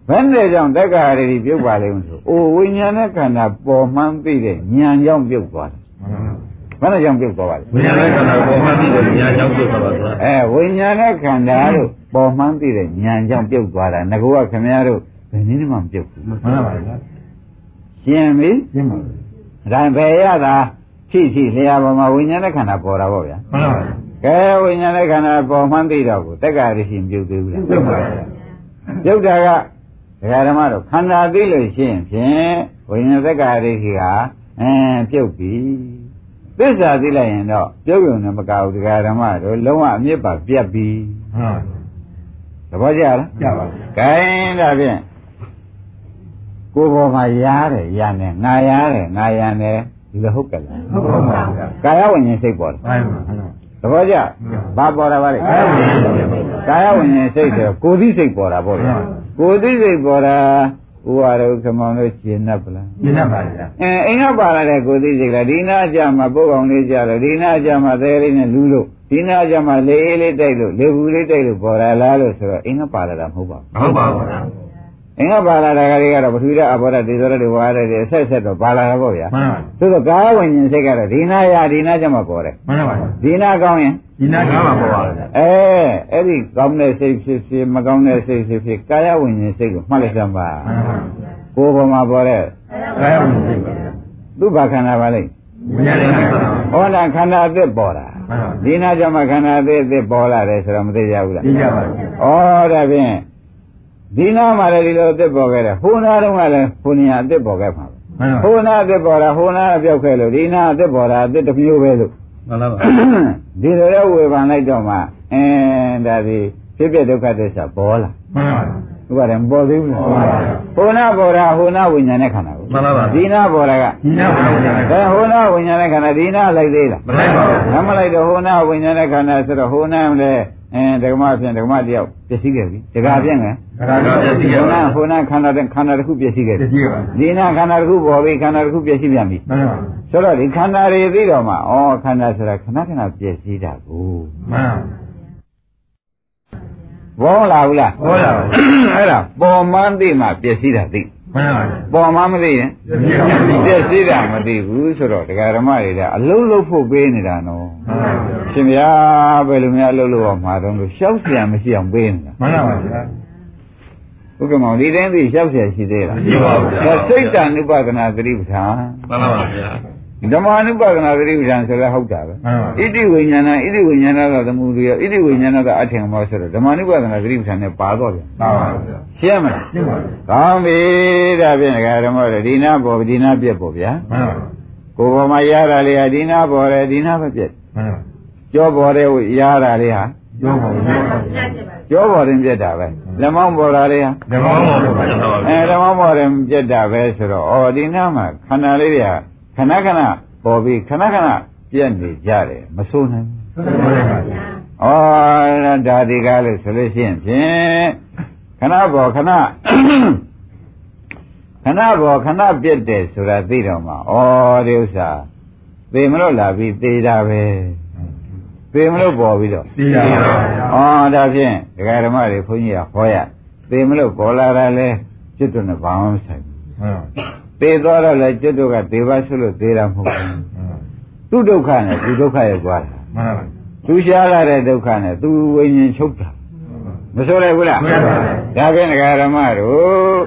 ဘယ်နဲ့ကြောင့်တက္ကရာရိပြုတ်ပါလိမ့်မလို့အိုဝိညာဉ်နဲ့ခန္ဓာပေါ်မှန်းသိတဲ့ဉာဏ်ကြောင့်ပြုတ်သွားတယ်ဘယ်နဲ့ကြောင့်ပြုတ်သွားပါလဲဝိညာဉ်နဲ့ခန္ဓာပေါ်မှပြီးတယ်ညာကြောင့်ပြုတ်သွားပါသွားအဲဝိညာဉ်နဲ့ခန္ဓာတို့ပေါ်မှန်းသိတဲ့ဉာဏ်ကြောင့်ပြုတ်သွားတာငါကခင်ဗျားတို့ဘယ်နည်းမှမပြုတ်ဘူးမှန်ပါဗျာရှင်းပြီရှင်းပါပြီဒါဘယ်ရတာဖြည့်ဖြည့်လျာပေါ်မှာဝိညာဉ်နဲ့ခန္ဓာပေါ်တာပေါ့ဗျာမှန်ပါဗျာကဲဝိညာဉ်နဲ့ခန္ဓာပေါ်မှန်းသိတော့ကိုတက္ကရာရိရှိပြုတ်သေးဘူးလားပြုတ်ပါဗျာပြုတ်တာက ဒကာဓမ္မတို့ခန္ဓာသိလို့ရှိရင်ဖြင့်ဝိညာဉ်တက္ကရာရိရှိကအဲပြုတ်ပြီသစ္စာသိလိုက်ရင်တော့ပြုတ်ရုံနဲ့မကဘူးတရားဓမ္မတို့လုံးဝအမြစ်ပါပြတ်ပြီဟုတ်သဘောကျလားကြပါ။ခိုင်းဒါဖြင့်ကိုယ်ပေါ်မှာရားတယ်ရနဲ့ငါရားတယ်ငါရနဲ့ဒီလိုဟုတ်ကဲ့လားဟုတ်ပါပါဗျာ။ကာယဝိညာဉ်စိတ်ပေါ်တယ်ဟုတ်ပါဘူး။သဘောကျ။ဘာပေါ်တာပါလဲကာယဝိညာဉ်စိတ်ကာယဝိညာဉ်စိတ်ဆိုကိုယ်သိစိတ်ပေါ်တာပေါ့ဗျာ။ ကိုယ်သိစိတ်ပေါ်တာဥပါရုခမောင်တို့ရှင်း납ပလားရှင်းတတ်ပါဗျာ။အဲအိမ်ကပါလာတဲ့ကိုယ်သိစိတ်ကဒီနာကြမှာပုတ်ကောင်လေးကြတော့ဒီနာကြမှာသဲလေးနဲ့လူးလို့ဒီနာကြမှာလေအေးလေးတိုက်လို့လေဘူးလေးတိုက်လို့ပေါ်လာလားလို့ဆိုတော့အိမ်ကပါလာတာမဟုတ်ပါဘူးဟုတ်ပါဘူးဗျာအင်္ဂပါလာတာကလေးကတော့ပထဝီဓာတ်အဘောဓာတ်ဒေဇောဓာတ်တွေဝါရတဲ့ဆက်ဆက်တော့ပါလာတာပေါ့ဗျာမှန်ပါသို့တော့ကာယဝိညာဉ်စိတ်ကတော့ဒီနာရဒီနာကြမှာပေါ်တယ်မှန်ပါပါဒီနာကောင်းရင် ဒီနာကားမှာပေါ်ပါဗျာအဲအဲ့ဒီကောင်းတဲ့စိတ်ဖြစ်ဖြစ်မကောင်းတဲ့စိတ်ဖြစ်ဖြစ်ကာယဝိညာဉ်စိတ်ကိုမှတ်လိုက်စမ်းပါမှန်ပါကိုယ်ပေါ်မှာပေါ်တဲ့ကာယဝိညာဉ်စိတ်ပါဗျာသူ့ဘာခန္ဓာပါလိမ့်ဝိညာဉ်နဲ့ခန္ဓာဟောတာခန္ဓာအသစ်ပေါ်တာမှန်ပါဒီနာကြမှာခန္ဓာအသစ်အသစ်ပေါ်လာတယ်ဆိုတော့မသိကြဘူးလားသိကြပါဗျာဩဒါဖြင့်ဒီနာမှာလည်းဒီလိုအသစ်ပေါ်ခဲ့တယ်ဟိုနာတော့ကလည်းဟိုနေရာအသစ်ပေါ်ခဲ့မှာပဲမှန်ပါဟိုနာအသစ်ပေါ်တာဟိုနာအပြောက်ခဲ့လို့ဒီနာအသစ်ပေါ်တာအသစ်တစ်မျိုးပဲလို့မှန်ပါပါ ဒီလိုတော့ဝေဖန်လိုက်တော့မှအင်းဒါဒီဖြစ်ဖြစ်ဒုက္ခသစ္စာပေါ်လာမှန်ပါဥပါတယ်မပေါ်သေးဘူးလားပေါ်ပါပါဟိုနာပေါ်တာဟိုနာဝိညာဉ်နဲ့ခန္ဓာကိုမှန်ပါပါဒီနာပေါ်တာကဒီနာပေါ်တာကဒါဟိုနာဝိညာဉ်နဲ့ခန္ဓာဒီနာလိုက်သေးလားမလိုက်ပါဘူးမမလိုက်တော့ဟိုနာဝိညာဉ်နဲ့ခန္ဓာဆိုတော့ဟိုနာလည်း အင်းဒကမဖြင့်ဒကမတယောက်ပျက်စီးခဲ့ပြီဒကာဖြင့်ကကာယကပြည့်စုံဟိုရနာပါဟိုနာခန္ဓာတဲ့ခန္ဓာတစ်ခုပျက်စီးခဲ့ပြပြီည့်စုံပါဒီနာခန္ဓာတစ်ခုပေါ်ပြီခန္ဓာတစ်ခုပျက်စီးပြန်ပြီမှန်ပါဆိုတော့ဒီခန္ဓာတွေသိတော့မှဩခန္ဓာဆိုတာခဏခဏပျက်စီးတာကိုမှန်ဘောလာဘူးလားဘောလာပါဘူးအဲ့ဒါပေါ်မှန်းသိမှပျက်စီးတာသိ မှန်ပါ ပေါ်မှန်းမသိရင် ပြည့်စုံ ပျက်စီးတာမသိဘူးဆိုတော့ဒကာဓမ္မတွေကအလုံးလုံးဖို့ပေးနေတာနော် မှန်ပါ ရှင်ဗျာဘယ်လိုများအလုံးလုံးအောင်မှာတော့လို့ရှောက်เสียမရှိအောင်ပေးနေတာ မှန်ပါဗျာ ဥက္ကမောင်ဒီတိုင်းသိရှောက်เสียရှိသေးလား မရှိပါဘူးဗျာ ဒါစိတ်တ ानु ပဒနာသတိပဋ္ဌာန် မှန်ပါပါဗျာ ဓမ္မ ानु ပဒနာသတိပဋ္ဌာန်ဆိုလည်းဟုတ်တာပဲမှန်ပါဣတိဝိညာဏဣတိဝိညာဏသာသမုဒိယဣတိဝိညာဏသာအထင်မောဆိုတော့ဓမ္မ ानु ပဒနာသတိပဋ္ဌာန်နဲ့ပါတော့ပြန်ပါပါဗျာရှင်းမလားရှင်းပါပြီကောင်းပြီဒါဖြင့်ဒကာဓမ္မတွေဒီနာပေါ်ဒီနာပြက်ပေါ်ဗျာမှန်ပါကိုယ်ပေါ်မှာရတာလေးဟာဒီနာပေါ်တယ်ဒီနာပဲပြက်မှန်ပါကြောပေါ်တယ်ရတာလေးဟာရောပါဘူးကြောပေါ်တယ်ပြက်တာပဲလက်မောင်းပေါ်တာလေးဟာဓမ္မမောပါဗျာအဲလက်မောင်းပေါ်တယ်ပြက်တာပဲဆိုတော့ဩဒီနာမှာခန္ဓာလေးတွေက ခဏခဏပေါ်ပြီးခဏခဏပြက်နေကြတယ်မဆိုးနိုင်ဘူးမှန်ပါဗျာဩဒါဒီကားလို့ဆိုလို့ရှိရင်ဖြင့်ခဏပေါ်ခဏခဏပေါ်ခဏပြက်တယ်ဆိုတာသိတော့မှဩဒီဥစ္စာသေမလို့လာပြီးသေတာပဲသေမလို့ပေါ်ပြီးတော့သိရပါဗျာဩဒါဖြင့်ဒကာဓမ္မတွေခွန်ကြီးကဟောရသေမလို့ပေါ်လာတာလဲကျွတ်တော့နဲ့ဘာမှမဆိုင်ဘူးမှန်ပါ သေသွားတော့လဲကျွတ်တော့ကသေပါဆွလို့သေတာမဟုတ်ဘူးသူဒုက္ခနဲ့သူဒုက္ခရဲ့ကြွားတာမှန်ပါသူရှားလာတဲ့ဒုက္ခနဲ့သူဝိညာဉ်ချုပ်တာမဆိုလိုက်ဘူးလားမှန်ပါဒါဖြင့်ဒကာဓမ္မတို့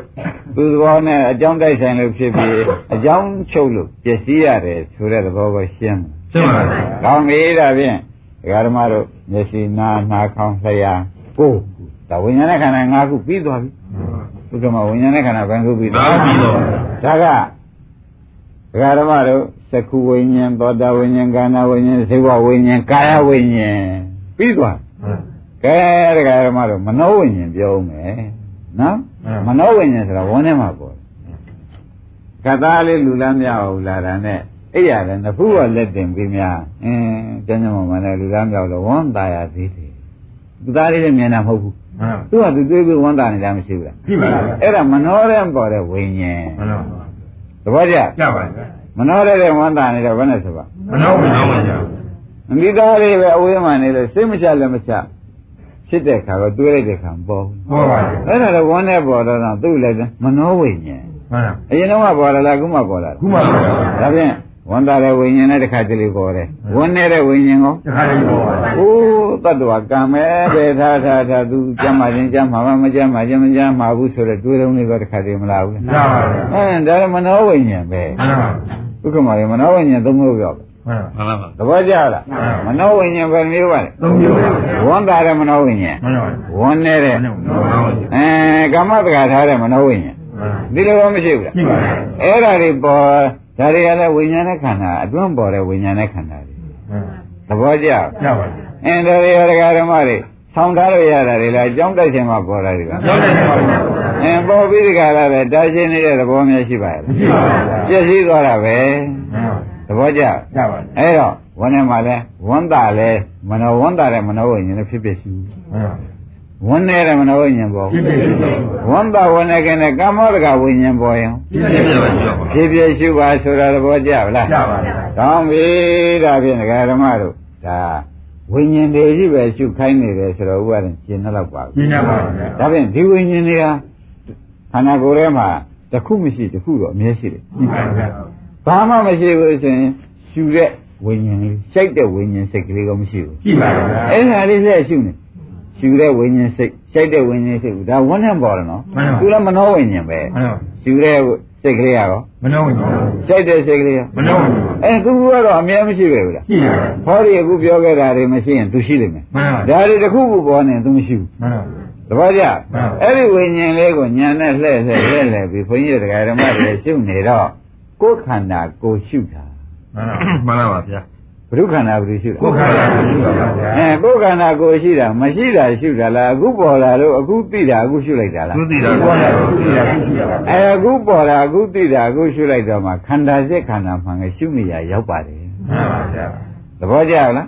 သူသဘောနဲ့အကြောင်းတိုက်ဆိုင်လို့ဖြစ်ပြီးအကြောင်းချုပ်လို့ပျက်စီးရတယ်ဆိုတဲ့သဘောကိုရှင်းတယ်ရှင်းပါဗျာ။ကောင်းပြီဒါဖြင့်ဒကာဓမ္မတို့မျက်စိနားနှာခေါင်းလျှာကိုယ်ဒါဝိညာဉ်နဲ့ခန္ဓာ၅ခုပြီးသွားပြီ။ ဘုရားမဝိညာဉ်နဲ့ခန္ဓာဘယ်ခုပြီးသွား ဒါပြီးတော့ ဒါကဒကာဓမ္မတို့သက္ခုဝိညာဉ်သောတာဝိညာဉ်ကာဏဝိညာဉ်ဇေဝဝိညာဉ်ကာယဝိညာဉ်ပြီးသွားကဲဒကာဓမ္မတို့မနောဝိညာဉ်ပြောဦးမယ်နော်မနောဝိညာဉ်ဆိုတာဝန်းထဲမှာပေါ်ကသားလေးလူလမ်းမရဘူးလားဒါနဲ့အဲ့ရတယ်နဖူးကလက်တင်ပြီးများအင်းကျမ်းကျမ်းမှာလည်းလူလမ်းမြောက်တော့ဝန်းตายရသေးတယ်သူသားလေးလည်းမြင်တာမဟုတ်ဘူး မှန် သူကသူတွေးပြီးဝန်းတာနေတာမရှိဘူးလားကြည့်ပါဗျာအဲ့ဒါမနောရဲပေါ်တဲ့ဝိညာဉ်မှန်ပါသဘောကျကြပါဗျာမနောရဲတဲ့ဝန်းတာနေတော့ဘယ်နဲ့ဆိုပါမနောမနောပါဗျာမိသားလေးပဲအဝေးမှနေလို့စိတ်မချလည်းမချဖြစ်တဲ့ခါတော့တွေးလိုက်တဲ့ခါမပေါ်ဘူးဟောပါဗျာအဲ့ဒါတော့ဝန်းနဲ့ပေါ်တော့သူ့လည်းမနောဝိညာဉ်မှန်ပါအရင်တော့ကပေါ်လာလားအခုမှပေါ်လာခုမှပါဗျာဒါဖြင့် ဝန္တာတဲ့ဝိညာဉ်နဲ့တစ်ခါတလေပေါ်တယ်ဝန်းနေတဲ့ဝိညာဉ်ကိုတခါလေးဟောပါဗျာအိုးတတ္တဝကံပဲပဲထားထားထားသူကြမ်းမှချင်းကြမ်းမှာမကြမ်းမှချင်းမကြမ်းမှာဘူးဆိုတော့တွေးလုံးလေးတော့တစ်ခါတည်းမလာဘူးရပါဗျာအဲဒါလည်းမနောဝိညာဉ်ပဲမှန်ပါဒုက္ခမှာလည်းမနောဝိညာဉ်သုံးမျိုးပြောပဲမှန်ပါသဘောကျလားမနောဝိညာဉ်ပဲမျိုးပါလေသုံးမျိုးပါဝန္တာတဲ့မနောဝိညာဉ်မှန်ပါဝန်းနေတဲ့မှန်ပါအဲကမ္မတက္ကထားတဲ့မနောဝိညာဉ်ဒီလိုတော့မရှိဘူးလားကြည့်ပါဗျာအဲ့ဒါတွေပေါ် ဒါတွေကလည်းဝိညာဉ်နဲ့ခန္ဓာအတွင်းပေါ်တဲ့ဝိညာဉ်နဲ့ခန္ဓာတွေမှန်သဘောကျရပါပြီအင်းဒါတွေကဒကာဓမ္မတွေဆောင်းထားလို့ရတာတွေလားအကြောင်းတိုက်ခြင်းမှာပေါ်တာတွေကကြောက်တယ်ပါဘူးအင်းပေါ်ပြီးဒီကလာပဲတာရှင်းနေတဲ့သဘောမျိုးရှိပါရဲ့မရှိပါဘူးပြည့်စည်သွားတာပဲမှန်သဘောကျရပါပြီအဲ့တော့ဝန်းထဲမှာလဲဝန်းတာလဲမနောဝန်းတာတဲ့မနောဝိညာဉ်နဲ့ဖြစ်ဖြစ်ရှိဘူးမှန် ဝန်းနေတဲ့မနောဝိညာဉ်ပေါ်ဖြစ်ဖြစ်ရှိပါဝန်းတာဝန်းနေကနဲ့ကာမောတကဝိညာဉ်ပေါ်ရင်ဖြစ်ဖြစ်ပါရှိပါဖြစ်ဖြစ်ရှိပါဆိုတာသဘောကျလားရပါပြီကောင်းပြီဒါဖြင့်ဒကာဓမ္မတို့ဒါဝိညာဉ်တွေကြီးပဲရှုခိုင်းနေတယ်ဆိုတော့ဥပါဒ်ရှင်းတော့ပါဘူးရှင်းရပါပြီဒါဖြင့်ဒီဝိညာဉ်တွေကခန္ဓာကိုယ်ထဲမှာတစ်ခုမရှိတစ်ခုတော့အမြဲရှိတယ်ဒီပါဗျာဘာမှမရှိဘူးဆိုရင်ရှူတဲ့ဝိညာဉ်လေးရှိုက်တဲ့ဝိညာဉ်စိတ်ကလေးก็မရှိဘူးရှိပါဗျာအဲ့ဒါလေးဆက်ရှုနေ ရှူတဲ့ဝိညာဉ်စိတ်ရှိုက်တဲ့ဝိညာဉ်စိတ်ဒါဝန်းနဲ့ပေါ်တယ်နော်သူလည်းမနှောဝိညာဉ်ပဲမှန်ရှူတဲ့စိတ်ကလေးရောမနှောဝင်ဘူးရှိုက်တဲ့စိတ်ကလေးရောမနှောဝင်ဘူးအဲသူကတော့အမြဲမရှိပဲဘူးလားရှိရပါဟောဒီအခုပြောခဲ့တာတွေမရှိရင်သူရှိလိမ့်မယ်မှန်ပါဒါတွေတစ်ခုခုပေါ်နေသူမရှိဘူးမှန်တပည့်ကြမှန်ပါအဲ့ဒီဝိညာဉ်လေးကိုညာနဲ့လှည့်လှည့်လှည့်လှည့်ပြီးဘုန်းကြီးတရားဓမ္မတွေရှုနေတော့ကိုယ်ခန္ဓာကိုယ်ရှုတာမှန်မှန်ပါဗျာ ဘုရုခန္ဓာဘယ်လိုရှုတာကိုယ်ခန္ဓာကိုရှိပါဗျာအဲကိုယ်ခန္ဓာကိုယ်ရှိတာမရှိတာရှုတာလားအခုပေါ်လာလို့အခုသိတာအခုရှုလိုက်တာလားသူသိတာကိုယ်ကသိတာရှိရပါအဲအခုပေါ်လာအခုသိတာအခုရှုလိုက်တော့မှခန္ဓာစိတ်ခန္ဓာမှန်ကရှုမိရရောက်ပါတယ်မှန်ပါဗျာသဘောကျလား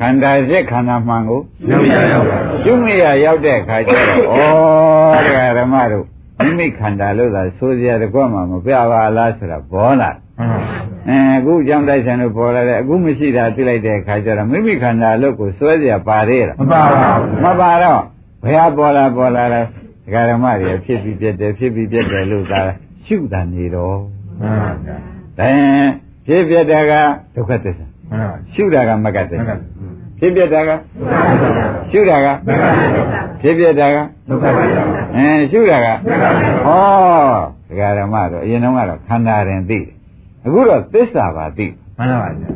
ခန္ဓာစိတ်ခန္ဓာမှန်ကိုရှင်းရရောက်ပါရှုမိရရောက်တဲ့အခါကျတော့ဩတရားဓမ္မတို့မိမိခန္ဓာလို့သာဆိုစရာတကွမှမပြပါလားဆိုတာဘောလာမှန် အဲအခုကြောင့်တိုက်ဆံလို့ပေါ်လာတဲ့အခုမရှိတာသိလိုက်တဲ့အခါကျတော့မိမိခန္ဓာလို့ကိုစွဲစရာပါသေးလားမပါပါဘူးမပါတော့ဘယ်ဟာပေါ်လာပေါ်လာလဲဒကာဓမ္မတွေဖြစ်ပြီးပြတ်တယ်ဖြစ်ပြီးပြတ်တယ်လို့သာရှုတာနေတော့မှန်ပါဗျာဒါရင်ဖြစ်ပြတ်တာကဒုက္ခသစ္စာမှန်ပါရှုတာကမဂ္ဂသစ္မှန်စာပါဖြစ်ပြတ်တာကရှုတာကဖြစ်ပြတ်တာကဒုက္ခပါဗျာအဲရှုတာကဟောဒကာဓမ္မတော့အရင်တော့ကတော့ခန္ဓာရင်သိတယ် အခုတော့သစ္စာပါသိမှန်ပါဗျာ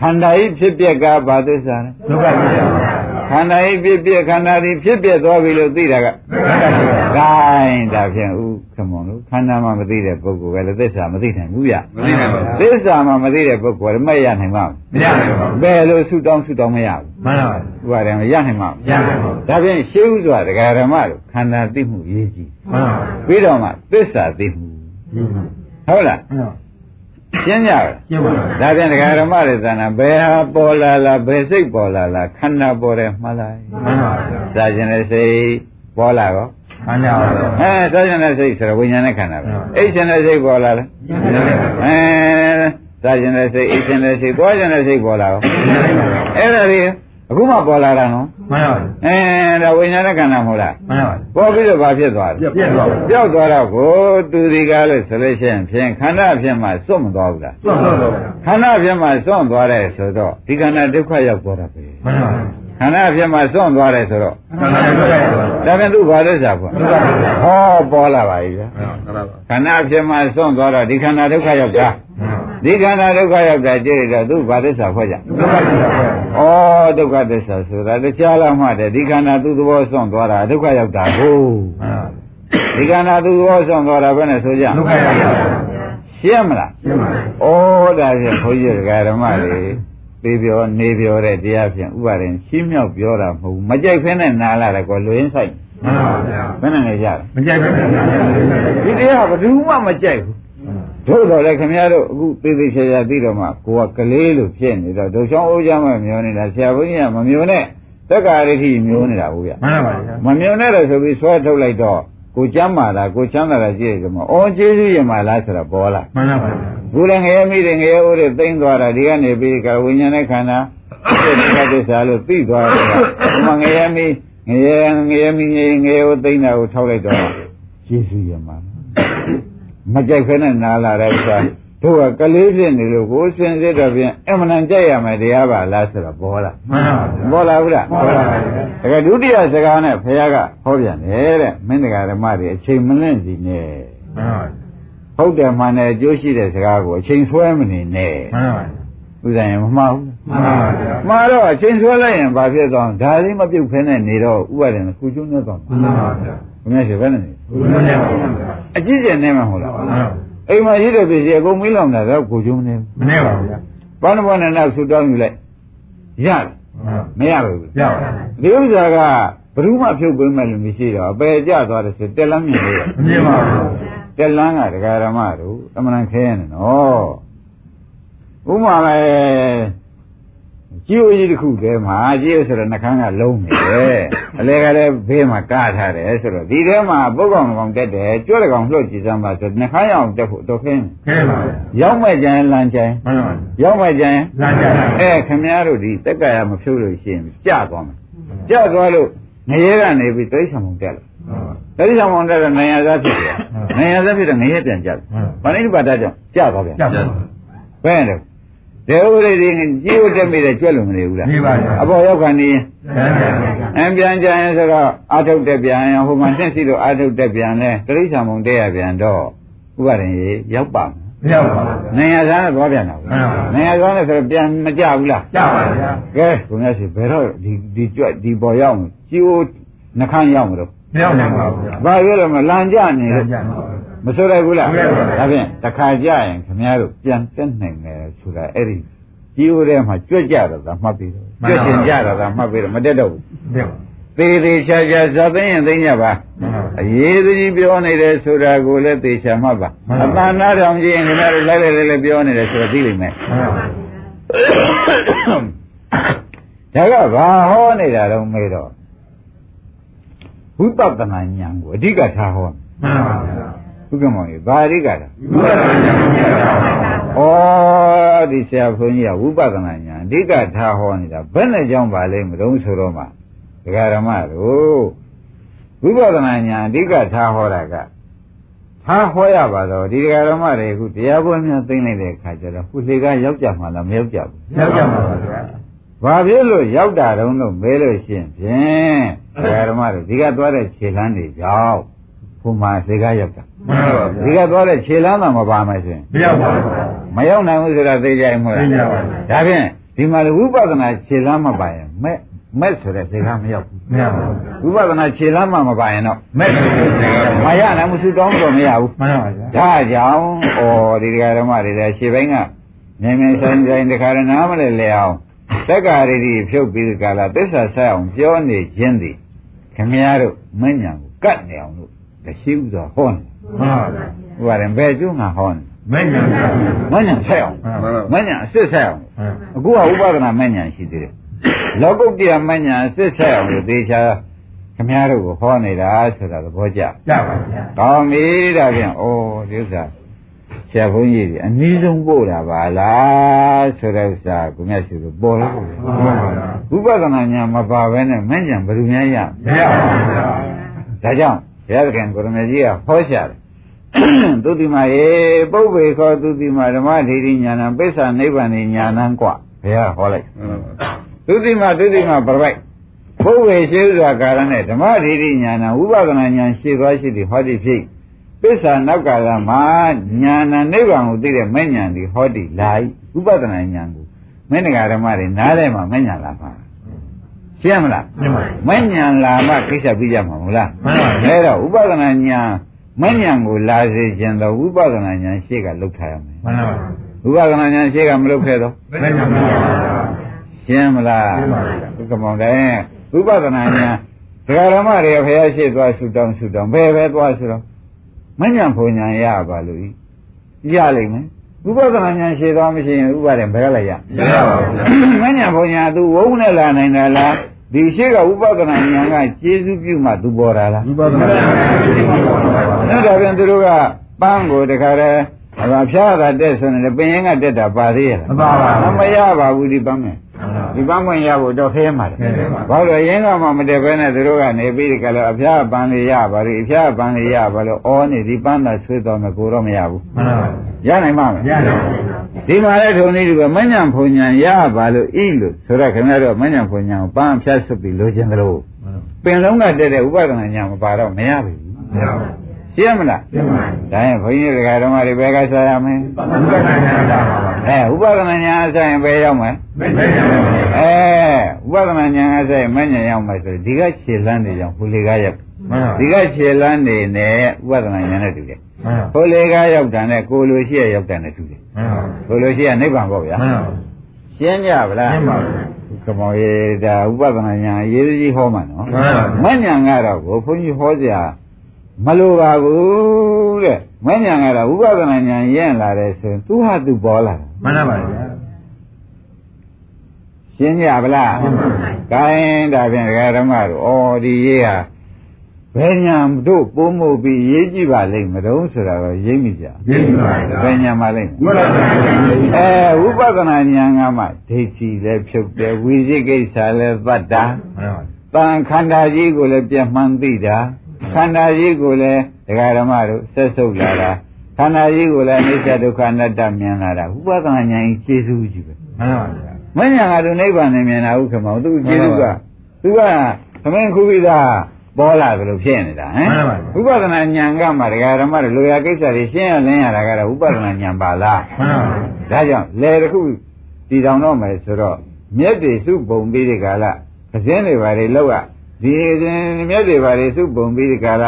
ခန္ဓာဤဖြစ်ပြက်ကဘာသစ္စာလဲဒုက္ခပါဗျာခန္ဓာဤဖြစ်ပြက်ခန္ဓာဤဖြစ်ပြက်သွားပြီလို့သိတာကဒုက္ခပါဗျာဂိုင်းဒါဖြင့်ဥခမွန်လို့ခန္ဓာမှမသိတဲ့ပုဂ္ဂိုလ်ပဲလေသစ္စာမသိနိုင်ဘူးဗျမသိနိုင်ပါဘူးသစ္စာမှမသိတဲ့ပုဂ္ဂိုလ်ကမရနိုင်ပါဘူးမရနိုင်ပါဘူးဘယ်လိုဆုတောင်းဆုတောင်းမရဘူးမှန်ပါဥပါဒံမရနိုင်ပါဘူးရနိုင်ပါဘူးဒါဖြင့်ရှင်းဥစွာဒကာဓမ္မတို့ခန္ဓာသိမှုရေးကြည့်မှန်ပါပြီးတော့မှသစ္စာသိမှု ဟုတ်လားမှန်ပါရှင်းကြပါကျင်းပါပါဒါဖြင့်ဒကာဓမ္မတွေသဏ္ဍာန်ဘယ်ဟာပေါ်လာလားဘယ်စိတ်ပေါ်လာလားခန္ဓာပေါ်တယ်မှတ်လိုက်မှန်ပါဗျာစာကျင်တဲ့စိတ်ပေါ်လာကောမှန်ပါဗျာအဲစာကျင်တဲ့စိတ်ဆိုတော့ဝိညာဉ်နဲ့ခန္ဓာပဲဟုတ်အိတ်ကျင်တဲ့စိတ်ပေါ်လာလားအဲစာကျင်တဲ့စိတ်အိတ်ကျင်တဲ့စိတ်သွားကျင်တဲ့စိတ်ပေါ်လာကောအဲ့ဒါတွေ အခုမှပေါ်လာတာနော်မှန်ပါအဲဒါဝိညာဉ်နဲ့ခန္ဓာမဟုတ်လားမှန်ပါပေါ်ပြီးတော့ဘာဖြစ်သွားလဲပြက်သွားပါပြောက်သွားတော့ကိုသူဒီကားလို့ဆိုလို့ရှိရင်ဖြင့်ခန္ဓာဖြင့်မှစွန့်မသွားဘူးလားသွတ်သွတ်တော့ခန္ဓာဖြင့်မှစွန့်သွားတယ်ဆိုတော့ဒီခန္ဓာဒုက္ခရောက်သွားတာပဲမှန်ပါ ခန္ဓာဖြင့်မှစွန့်သွားတယ်ဆိုတော့ခန္ဓာဒုက္ခရောက်ပါဒါပြန်သူ့ဘာလို့စားဖို့ဒုက္ခပါဗျာဟောပေါ်လာပါပြီဗျာမှန်ပါပါခန္ဓာဖြစ်မှစွန့်သွားတော့ဒီခန္ဓာဒုက္ခရောက်တာဒီခန္ဓာဒုက္ခရောက်တာကြည့်ရတော့သူဘာသစ္စာဖွဲ့ကြဒုက္ခရောက်ပါဩဒုက္ခသစ္စာဆိုတာတရားလားမှတဲ့ဒီခန္ဓာသူ့သဘောစွန့်သွားတာဒုက္ခရောက်တာကိုမှန်ပါဒီခန္ဓာသူ့သဘောစွန့်သွားတာဘယ်နဲ့ဆိုကြဒုက္ခရောက်ပါရှင်းမလားကျင်းပါဩဒါဖြင့်ဘုန်းကြီးဓမ္မတွေ ပြေပြောနေပြောတဲ့တရားဖြင့်ဥပါရင်ရှင်းမြောက်ပြောတာမဟုတ်ဘူးမကြိုက်ဖ ೇನೆ နာလာတယ်ကွာလူရင်းဆိုင်မှန်ပါဗျာဘယ်နဲ့လဲကြတယ်မကြိုက်ဘူးဒီတရားကဘယ်သူမှမကြိုက်ဘူးတို့တော့လေခင်ဗျားတို့အခုသေသေးချာချာသိတော့မှကိုကကလေးလို့ဖြစ်နေတော့ဒုချောင်းအိုးကြမ်းမမျိုးနေတာဆရာဘုန်းကြီးကမမျိုးနဲ့တက္ကရာတိမျိုးနေတာဟုတ်ဗျမှန်ပါဗျာမမျိုးနဲ့တော့ဆိုပြီးဆွဲထုတ်လိုက်တော့ ကိုကျမ်းမာတာကိုချမ်းသာတာကြည့်ရကြမှာအော်ကျေးဇူးရင်မာလားဆိုတော့ပေါ်လာမှန်ပါဗျာဘူးလည်းငရဲမိတယ်ငရဲအိုးတွေသိမ့်သွားတာဒီကနေပြီးကဝိညာဉ်နဲ့ခန္ဓာဒီကတစ္ဆာလို့သိသွားတယ်ကဒီမှာငရဲမိငရဲငရဲမိငရဲငရဲအိုးသိမ့်တာကိုထောက်လိုက်တော့ကျေးဇူးရင်မာမကြိုက်ခဲနဲ့နားလာတဲ့ဥစ္စာ တို့ကကလေးဖြစ်နေလို့ကိုယ်စင်စစ်တော့ပြင်အမှန်တန်ကြိုက်ရမယ်တရားပါလားဆိုတော့ပေါ်လာမှန်ပါဗျာပေါ်လာဘူးလားပေါ်လာပါဗျာဒါကဒုတိယစကားနဲ့ဘုရားကဟောပြန်တယ်တဲ့မင်းတရားဓမ္မတွေအချိန်မလင့်စီနဲ့မှန်ပါဟုတ်တယ်မှန်တယ်အကျိုးရှိတဲ့စကားကိုအချိန်ဆွဲမနေနဲ့မှန်ပါဥဒ္ဒရင်မမှားဘူးမှန်ပါဗျာမှားတော့အချိန်ဆွဲလိုက်ရင်ဘာဖြစ်သွားဒါလေးမပြုတ်ဖဲနဲ့နေတော့ဥပါဒ်နဲ့ကုကျွန်းနဲ့သွားမှာမှန်ပါဗျာဘုရားရှင်ဘယ်နဲ့နေဘုရားနဲ့ပါဗျာအကြည့်ကျင်နေမှာမဟုတ်လားမှန်ပါ အိမ်မှာရှိတဲ့ပစ္စည်းအကုန်မီးလောင်တာတော့ကိုကျုံနေမနေပါဘူးဗျာဘာနဘောနဲ့နောက်ဆူတောင်းယူလိုက်ရတယ်မရဘူးရပါဘူးဒီဥစ္စာကဘယ်သူမှဖြုတ်ပေးမယ်လို့မရှိတော့အပယ်ကျသွားတယ်ဆိုတက်လမ်းမြင်လို့မမြင်ပါဘူးတက်လန်းကဒကာရမတို့အမှန်ခဲနေနော်ဥမာပဲ ကြီးအိုကြီးတစ်ခုတည်းမှာကြီးအိုဆိုတော့နှခမ်းကလုံးနေတယ်အလဲကလည်းဘေးမှာကားထားတယ်ဆိုတော့ဒီထဲမှာပုတ်ကောင်ကောင်တက်တယ်ကြွတဲ့ကောင်လှုပ်ကြည့်စမ်းပါဆိုနှခမ်းရအောင်တက်ဖို့တော့ခင်းခဲပါဗျာရောက်မဲ့ကြရင်လမ်းကြရင်မှန်ပါဘူးရောက်မဲ့ကြရင်လမ်းကြတယ်အဲခင်ဗျားတို့ဒီတက်ကရမဖြုတ်လို့ရှိရင်ကြသွားမယ်ကြသွားလို့ငရဲကနေပြီးတိရစ္ဆာန်ပုံတက်လာတတိယမောင်တဲ့နိုင်ရသားဖြစ်တယ်။နိုင်ရသားဖြစ်တော့ငရဲပြန်ကြတယ်။ဗာဏိတပါဒကြောင့်ကြသွားပြန်ကြပါဘူး။ဘယ်နဲ့ ဒေဝရိဒီကြီးဝတက်မိတဲ့ကြွက်လို့မနေဘူးလားနေပါဗျာအပေါ်ရောက်ခါနေရင်လမ်းကြတယ်အံပြန်ကြရင်ဆိုတော့အာထုတ်တက်ပြန်ရင်ဟိုမှာတက်စီလို့အာထုတ်တက်ပြန်လဲတတိယမောင်တဲ့ရပြန်တော့ဥပါရင်ရေရောက်ပါမယ်မရောက်ပါဘူး။နိုင်ရသားနဲ့သွားပြန်တော့မှန်ပါဘူးနိုင်ရသားနဲ့ဆိုတော့ပြန်မကြဘူးလားကြပါဗျာ။ကဲဘုရားရှိဘယ်တော့ဒီဒီကြွက်ဒီပေါ်ရောက်မယ်ကြီးဝနှခမ်းရောက်မလို့မရောက်နိုင်ပါဘူးဗျာဘာပြောလို့မလန်ကြနေလလို့ မ်းကြတယ်မဆိုရဘူးလားမဆိုရပါဘူးဒါဖြင့်တစ်ခါကြရင်ခင်ဗျားတို့ပြန်တက်နိုင်တယ်ဆိုတာအဲ့ဒီကြီးဦးထဲမှာကြွက်ကြတော့သာမှတ်ပြီးတော့ကြွက်ရှင်ကြတော့သာမှတ်ပြီးတော့မတက်တော့ဘူးမရောက်သေးသေးချာချာဇာသိရင်သိညပါမှန်ပါဘူးအရေးကြီးပြောနေတယ်ဆိုတာကိုလည်းသေချာမှတ်ပါမှန်ပါဘူးအတန်နာတောင်ကြည့်ရင်ခင်ဗျားတို့လိုက်လိုက်လိုက်လိုက်ပြောနေတယ်ဆိုတော့သိလိမ့်မယ်မှန်ပါဘူးဒါကဘာဟောနေတာတော့မေးတော့ဝိပဿနာဉာဏ်ကိုအဓိကထားဟောမှန်ပါဗျာ ဘုကမောင်ကြီးဘာအဓိကထားဘုရားဉာဏ်ကိုရတာပါဩဒီဆရာဘုန်းကြီးကဝိပဿနာဉာဏ်အဓိကထားဟောနေတာဘယ်နဲ့ကြောင့်ပါလဲမတုံးဆိုတော့မှဒကာရမတို့ဝိပဿနာဉာဏ်အဓိကထားဟောတာကထားဟောရပါတော့ဒီဒကာရမတွေအခုတရားပွဲများသိမ့်လိုက်တဲ့အခါကျတော့ခုလေကရောက်ကြမှာလားမရောက်ကြဘူးရောက်ကြပါပါဗျာဘာဖြစ်လို့ရောက်တာတုံးလို့မဲလို့ရှင်းဖြင့်ဒကာရမတို့ဒီကသွားတဲ့ခြေလမ်းတွေကြောင့် ဘုမာလေကရောက်တာမှန်ပါဒီဗျာကသွားတဲ့ခြေလမ်းသာမပါမယ်ဆိုရင်မရောက်ပါဘူးမရောက်နိုင်ဘူးဆိုတာသိကြရင်မဟုတ်လားသိကြပါဘူးဒါဖြင့်ဒီမှာလေဝိပဿနာခြေလမ်းမပါရင်မဲ့မဲ့ဆိုတဲ့စိတ်ကမရောက်ဘူးမရောက်ပါဘူးဝိပဿနာခြေလမ်းမှမပါရင်တော့မဲ့တယ်မရနိုင်ဘူးသူတောင်းတော့မရဘူးမှန်ပါဗျာဒါကြောင့်ဩဒီတရားဓမ္မတွေလည်းခြေပိုင်းကမြင်မြင်ဆိုင်ဆိုင်တခါရနားမလဲလဲအောင်တက္ကာရီတိဖြုတ်ပြီးဒီကလာသစ္စာဆက်အောင်ပြောနေခြင်းသည်ခင်ဗျားတို့မဉ္ဇဏ်ကိုကတ်နေအောင် လို့ရှိဥစွာဟောနေမှန်ပါဗျာဟိုကရင်ဘယ်ကျွန်းကဟောနေမဲ့ဉာဏ်ပါဗျာမဉ္ဇဏ်ဆက်အောင်မှန်ပါမဉ္ဇဏ်အစစ်ဆက်အောင်မှန်အခုကဥပဒနာမဉ္ဇဏ်ရှိသေးတယ်လောကုတ္တရာမဉ္ဇဏ်အစစ်ဆက်အောင်လို့သေချာခင်ဗျားတို့ကိုဟောနေတာဆိုတာသဘောကျကြပါဗျာကောင်းပြီဒါပြန်ဩဒီဥစ္စာဆရာဘုန်းကြီးဒီအနည်းဆုံးပို့တာပါလားဆိုတဲ့ဥစ္စာကိုမြတ်ရှိလို့ပေါ်လို့မှန်ပါဗျာဥပဒနာညာမပါဘဲနဲ့မဉ္ဇဏ်ဘယ်လိုများရမမရပါဘူးဗျာလဲဒါကြောင့် ဘုရားသခင်ကိုရမေကြီးကဟောရှာတယ်သူတိမာရေပုပ္ပေခောသူတိမာဓမ္မဒိဋ္ဌိညာဏပိစ္ဆာနိဗ္ဗာန်ညာဏံกว่าဘုရားဟောလိုက်သူတိမာသူတိမာပြပိုက်ပုပ္ပေရှိဥစွာကာရနဲ့ဓမ္မဒိဋ္ဌိညာဏဝိပဿနာညာရှိသွားရှိသည်ဟောသည်ဖြစ်ပိစ္ဆာနောက်ကာလမှာညာဏနိဗ္ဗာန်ကိုသိတဲ့မဲ့ညာသည်ဟောသည်လာ၏ဥပဒနာညာကိုမင်းတရားဓမ္မတွေနားထဲမှာမဲ့ညာလာ မှာရှင်းမလားမှန်ပါမဉ္ဇဏ်လာမှကိစ္စပြီးကြမှာမဟုတ်လားမှန်ပါဗျာအဲတော့ဥပဒနာညာမဉ္ဇဏ်ကိုလာစေခြင်းတော့ဥပဒနာညာရှေ့ကလုတ်ထားရမယ်မှန်ပါဥပဒနာညာရှေ့ကမလုတ်ခဲ့တော့မဲ့ဉာဏ်ပါဗျာရှင်းမလားရှင်းပါပြီဒီကမောင်တဲ့ဥပဒနာညာဒကာရမတွေဖះရှေ့သွားဆူတောင်းဆူတောင်းဘယ်ပဲသွားဆိုတော့မဉ္ဇဏ်ဘုံညာရပါလို့ဤရလိမ့်မယ်ဥပဒနာညာရှေ့သွားမရှိရင်ဥပါဒေဘယ်ကလိုက်ရမရပါဘူးဗျာမဉ္ဇဏ်ဘုံညာ तू ဝုန်းနဲ့လာနိုင်တာလား ဒီရှေ့ကဥပဒနာညာကကျေစုပြုမှ तू ပေါ်တာလားဝိပဿနာဉာဏ်ပါဗျာအဲ့ဒါပြန်သူတို့ကပန်းကိုတခါတည်းအသာဖျားတာတက်ဆိုရင်ပင်ရင်ကတက်တာပါသေးရဲ့မပါပါဘူးမရပါဘူးဒီပန်းမယ် ဒီပန်းမရဖို့တော့ခဲမှာတယ်ခဲပါဘာလို့ရင်ကမှမတက်ဘဲနဲ့သူတို့ကနေပြီးဒီကလည်းအဖျားပန်းလေးရပါလိအဖျားပန်းလေးရပါလို့အောနေဒီပန်းသာဆွေးတော်မယ်ကိုတော့မရဘူးမှန်ပါရနိုင်မှာမဗျာရတယ်ဒီမှာလည်းထုံနေဒီကမညံဖုန်ညာရပါလို့ဤလို့ဆိုတော့ခင်ဗျားတို့မညံဖုန်ညာကိုပန်းအဖျားဆွပြီးလိုချင်သလိုပင်လုံးကတက်တဲ့ဥပဒနာညာမပါတော့မရဘူးမရပါဘူးရှင်းမလားရှင်းပါပြီဒါရင်ဘုန်းကြီးတွေကဓမ္မတွေဘယ်ကစားရမလဲဝိပဿနာဉာဏ်ပါပါ အဲဥပဒနာညာအဆိုင်ဘယ်ရောက်မလဲမဲ့ဉာဏ်ပါဗျာအဲဥပဒနာညာအဆိုင်မညာရောက်မယ်ဆိုဒီကခြေလန်းတွေကြောင့်ဟိုလေကရောက်မှန်ပါဒီကခြေလန်းနေနဲ့ဥပဒနာဉာဏ်နဲ့တူတယ်မှန်ပါကိုယ်လေကားရောက်တာနဲ့ကိုယ်လိုရှိရရောက်တာနဲ့တူတယ်မှန်ပါကိုယ်လိုရှိရနိဗ္ဗာန်ပေါ့ဗျာမှန်ပါရှင်းကြဗလားရှင်းပါပြီကမောရေဒါဥပဒနာဉာဏ်ရေးကြီးဟောမှာနော်မှန်ပါမဉဏ်ကတော့ကိုဘုန်းကြီးဟောစရာမလိုပါဘူးတဲ့မဉဏ်ကတော့ဥပဒနာဉာဏ်ရင့်လာတယ်ဆိုရင်သူဟာသူပေါ်လာတာ မှန်ပါဗျာရှင်းကြဗလားရှင်းပါပြီကိုင်းဒါဖြင့်ဒကာဓမ္မတို့ဩဒီရေးဟာဘယ်ညာတို့ပိုးမှုပြီးရေးကြည့်ပါလိမ့်မတော့ဆိုတာတော့ရိပ်မိကြရင်းပါဗျာဘယ်ညာမှလိမ့်ဘုရားတရားကြီးအဲဝိပဿနာဉာဏ်ကမှဒိဋ္ဌိလည်းဖြုတ်တယ်ဝိသိကိစ္စလည်းသတ်တာမှန်ပါတန်ခန္ဓာကြီးကိုလည်းပြတ်မှန်းသိတာခန္ဓာကြီးကိုလည်းဒကာဓမ္မတို့ဆက်ဆုပ်လာတာ ခန္ဓာကြီးကိုလည်းအနိစ္စဒုက္ခအနတ္တမြင်လာတာဝိပဿနာဉာဏ်ကြီးကျေစုကြီးပဲမှန်ပါဗျာမဉ္ဇဏ်ကသူနိဗ္ဗာန်နဲ့မြင်တာဟုတ်ခမောသူကျေစုကသူကသမင်ခုပိသပေါ်လာသလိုဖြစ်နေတာဟမ်ဝိပဿနာဉာဏ်ကမှဒကာဓမ္မတို့လိုရာကိစ္စတွေရှင်းရလင်းရတာကတော့ဝိပဿနာဉာဏ်ပါလားမှန်ပါဒါကြောင့်လေတစ်ခုတည်တောင်တော့မယ်ဆိုတော့မြက်တွေစုပုံပြီးဒီကာလပဇင်းတွေဘာတွေလောက်ရဒီစဉ်မြက်တွေဘာတွေစုပုံပြီးဒီကာလ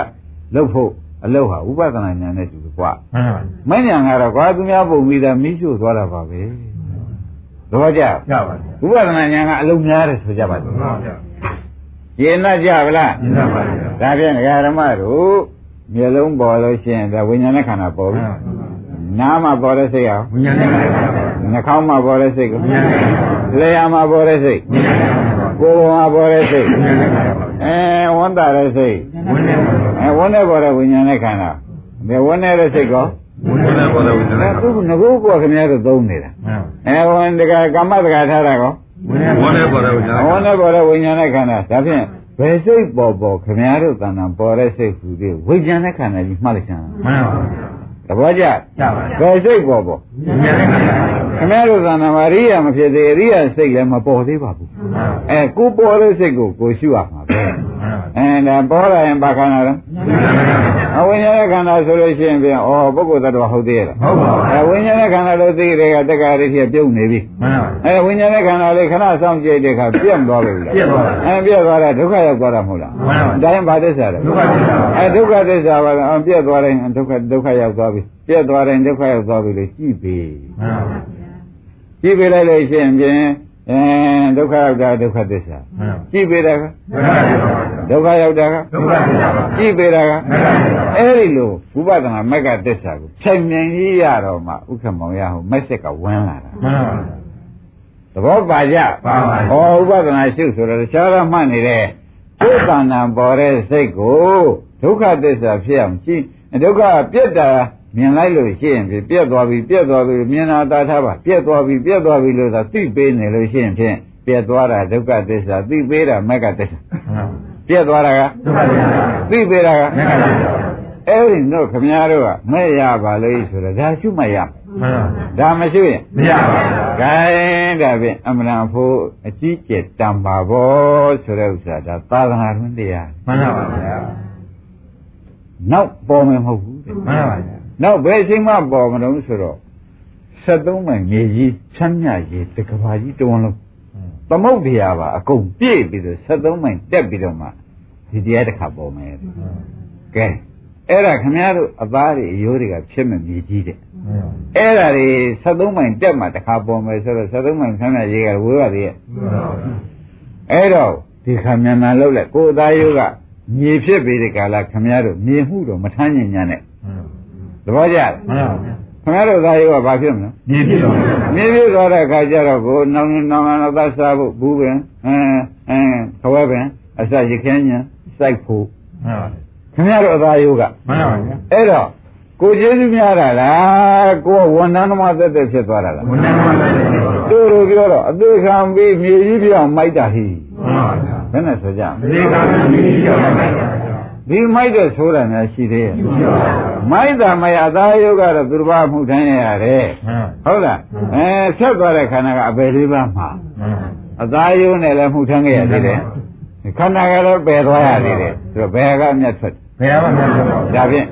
လောက်ဖို့အလောက်ဟာဥပဒနာဉာဏ်နဲ့တူတယ် ကွာမှန်ပါမဉဏ်ကတော့ကွာသူများပုံပြီးသားမိရှုသွားတာပါပဲတော့ကြရပါဗျာဥပဒနာဉာဏ်ကအလုံးများတယ်ဆိုကြပါမှစို့န်ပါဗျာယေနကြဗလားရင်းပါဗျာဒါဖြင့်ဒကာဓမ္မတို့မျိုးလုံးပေါ်လို့ရှိရင်ဒါဝိညာဉ်နဲ့ခန္ဓာပေါ်ပြီနားမှာပေါ်တဲ့စိတ်အောင်ဝိညာဉ်နဲ့ပါဗျာနှာခေါင်းမှာပေါ်တဲ့စိတ်ကိုဝိညာဉ်နဲ့ပါဗျာလျှာမှာပေါ်တဲ့စိတ်ဝိညာဉ်နဲ့ပါဗျာကိုယ်ပေါ်မှာပေါ်တဲ့စိတ်ဝိညာဉ်နဲ့ပါဗျာအဲဝန္တာတဲ့စိတ်ဝိညာဉ်နဲ့ပါဗျာအဲဝန်းနဲ့ပေါ်တဲ့ဝိညာဉ်နဲ့ခန္ဓာ ဒီဝန်းနေတဲ့စိတ်ကောဝိညာဉ်နဲ့ပေါ်တဲ့ဝိညာဉ်အဲနဲ့သူကငကိုးကခင်ဗျားတို့သုံးနေတာမှန်အဲဝန်းတကကမ္မတကထားတာကောဝိညာဉ်နဲ့ပေါ်တဲ့ဝိညာဉ်ဝန်းနဲ့ပေါ်တဲ့ဝိညာဉ်နဲ့ခန္ဓာဒါဖြင့်ဘယ်စိတ်ပေါ်ပေါ်ခင်ဗျားတို့တဏ္ဍာပေါ်တဲ့စိတ်ဟူသည်ဝိညာဉ်နဲ့ခန္ဓာကြီးမှတ်လိုက်စမ်းမှန်ပါဗျာသဘောကျရပါဗျာဘယ်စိတ်ပေါ်ပေါ်ဝိညာဉ်နဲ့ပါဗျာခင်ဗျားတို့တဏ္ဍာမှာရိယာမဖြစ်သေးရိယာစိတ်လည်းမပေါ်သေးပါဘူးမှန်ပါအဲကိုပေါ်တဲ့စိတ်ကိုကိုရှုရမှာပဲမှန်ပါအဲဒါပေါ်လာရင်ဘာခန္ဓာလဲဝိညာဉ်နဲ့ပါဗျာအဝိညာဉ်ရဲ့ခန္ဓာဆိုလို့ရှိရင်ပြန်ဩပုဂ္ဂိုလ်သတ္တဝါဟုတ်သေးရဲ့လားဟုတ်ပါဘူးအဲဝိညာဉ်ရဲ့ခန္ဓာလို့သိတဲ့ကတက္ကရာရိဖြစ်ပြုတ်နေပြီမှန်ပါအဲဝိညာဉ်ရဲ့ခန္ဓာလေးခဏဆောင်ကြည့်တဲ့အခါပြတ်သွားပြီလားပြတ်သွားပါအဲပြတ်သွားတာဒုက္ခရောက်သွားတာမဟုတ်လားမှန်ပါဒါရင်ဘာသစ္စာလဲဒုက္ခသစ္စာပါအဲဒုက္ခသစ္စာပါလားပြတ်သွားရင်ဒုက္ခဒုက္ခရောက်သွားပြီပြတ်သွားရင်ဒုက္ခရောက်သွားပြီလို့ကြည့်ပြီမှန်ပါကြည့်ပြလိုက်လို့ရှိရင်ဖြင့် အဲဒုက္ခရောက်တာဒုက္ခသစ္စာမှန်ပါကြည့်ပြတာကဒုက္ခသစ္စာပါဒုက္ခရောက်တာကဒုက္ခသစ္စာပါကြည့်ပေတာကမှန်ပါဗျာအဲ့ဒီလိုဥပဒနာမက်ကတစ္ဆာကိုချိန်မြန်ကြီးရတော့မှဥက္ကမောင်ရဟိုမက်ဆက်ကဝင်လာတာမှန်ပါသဘောပါကြပါပါဟောဥပဒနာရှုဆိုတော့တခြားတော့မှတ်နေတဲ့ဒုက္ခနာပေါ်တဲ့စိတ်ကိုဒုက္ခသစ္စာဖြစ်အောင်ကြည့်ဒုက္ခပြက်တာ မြင်လိုက်လို့ရှိရင်ဖြင့်ပြက်သွားပြီပြက်သွားပြီမြင်တာတာထားပါပြက်သွားပြီပြက်သွားပြီလို့သာသိပေးနေလို့ရှိရင်ဖြင့်ပြက်သွားတာဒုက္ခသစ္စာသိပေးတာမက်ကသစ္စာမှန်ပါပြက်သွားတာကဒုက္ခသစ္စာသိပေးတာကမက္ခသစ္စာအဲ့ဒီတော့ခမည်းတော်ကမဲ့ရပါလို့ဆိုတော့ဒါရှုမှတ်ရမယ်မှန်ပါဒါမရှိရင်မရပါဘူးဂိုင်းဒါဖြင့်အမှန်တန်ဖို့အကြီးကျယ်တန်ပါဘောဆိုတဲ့ဥစ္စာဒါသာသနာ့တွင်တရားမှန်ပါဗျာနောက်ပေါ်မယ်မဟုတ်ဘူးတဲ့မှန်ပါဗျာ နောက်ဘယ်အချိန်မှပေါ်မလို့ဆိုတော့73မိုင်မြေကြီးချမ်းမြကြီးတကဘာကြီးတဝန်လုံးသမုတ်တရားပါအကုန်ပြည့်ပြီးတော့73မိုင်တက်ပြီးတော့မှဒီတရားတစ်ခါပေါ်မယ်တဲ့ကဲအဲ့ဒါခမည်းတော်အသားတွေအယိုးတွေကဖြစ်မဲ့မြေကြီးတဲ့အဲ့ဒါတွေ73မိုင်တက်မှတစ်ခါပေါ်မယ်ဆိုတော့73မိုင်ဆမ်းမြရေးကဝေးပါသေးရဲ့အဲ့တော့ဒီခါမြန်မြန်လောက်လိုက်ကိုယ်သားယုကမြေဖြစ်ပြီးဒီကာလခမည်းတော်မြေမှုတော့မထမ်းညင်ညာနဲ့ သဘောကျလားမှန်ပါခမည်းတော်သားယုကဘာဖြစ်မလဲမြေပြည့်တော်မြေဖြစ်သွားတဲ့အခါကျတော့ကိုနောင်နောင်နောင်သားစားဖို့ဘူးပင်အင်းအင်းခွဲပင်အစရခင်းညာစိုက်ဖို့မှန်ပါခမည်းတော်အသားယုကမှန်ပါဗျာအဲ့တော့ကိုကျေးဇူးများတာလားကိုဝန်ထမ်းသမားသက်သက်ဖြစ်သွားတာလားဝန်ထမ်းမှလည်းဖြစ်တော်တို့တို့ပြောတော့အသေးခံပြီးမြေကြီးပြောင်းမိုက်တာဟိမှန်ပါဗျာဘယ်နဲ့ဆိုကြမဒီလဲကံမြေကြီးရောက်ပါဗျာ ဒီမိုက်တဲ့ဆိုတာများရှိသေးရဲ့ရှိပါပါမိုက်တာမရအသာယုတ်ကတော့သူတစ်ပါးမှုထမ်းရရတယ်မှန်ဟုတ်လားအဲဆက်သွားတဲ့ခန္ဓာကအပေလေးပါးမှာမှန်အသာယုတ်နဲ့လည်းမှုထမ်းခဲ့ရသေးတယ်ခန္ဓာကလည်းပယ်သွားရသေးတယ်ဆိုတော့ဘယ်ကအမျက်ထွက်ဘယ်မှာမှမဖြစ်ပါဘူးဒါဖြင့်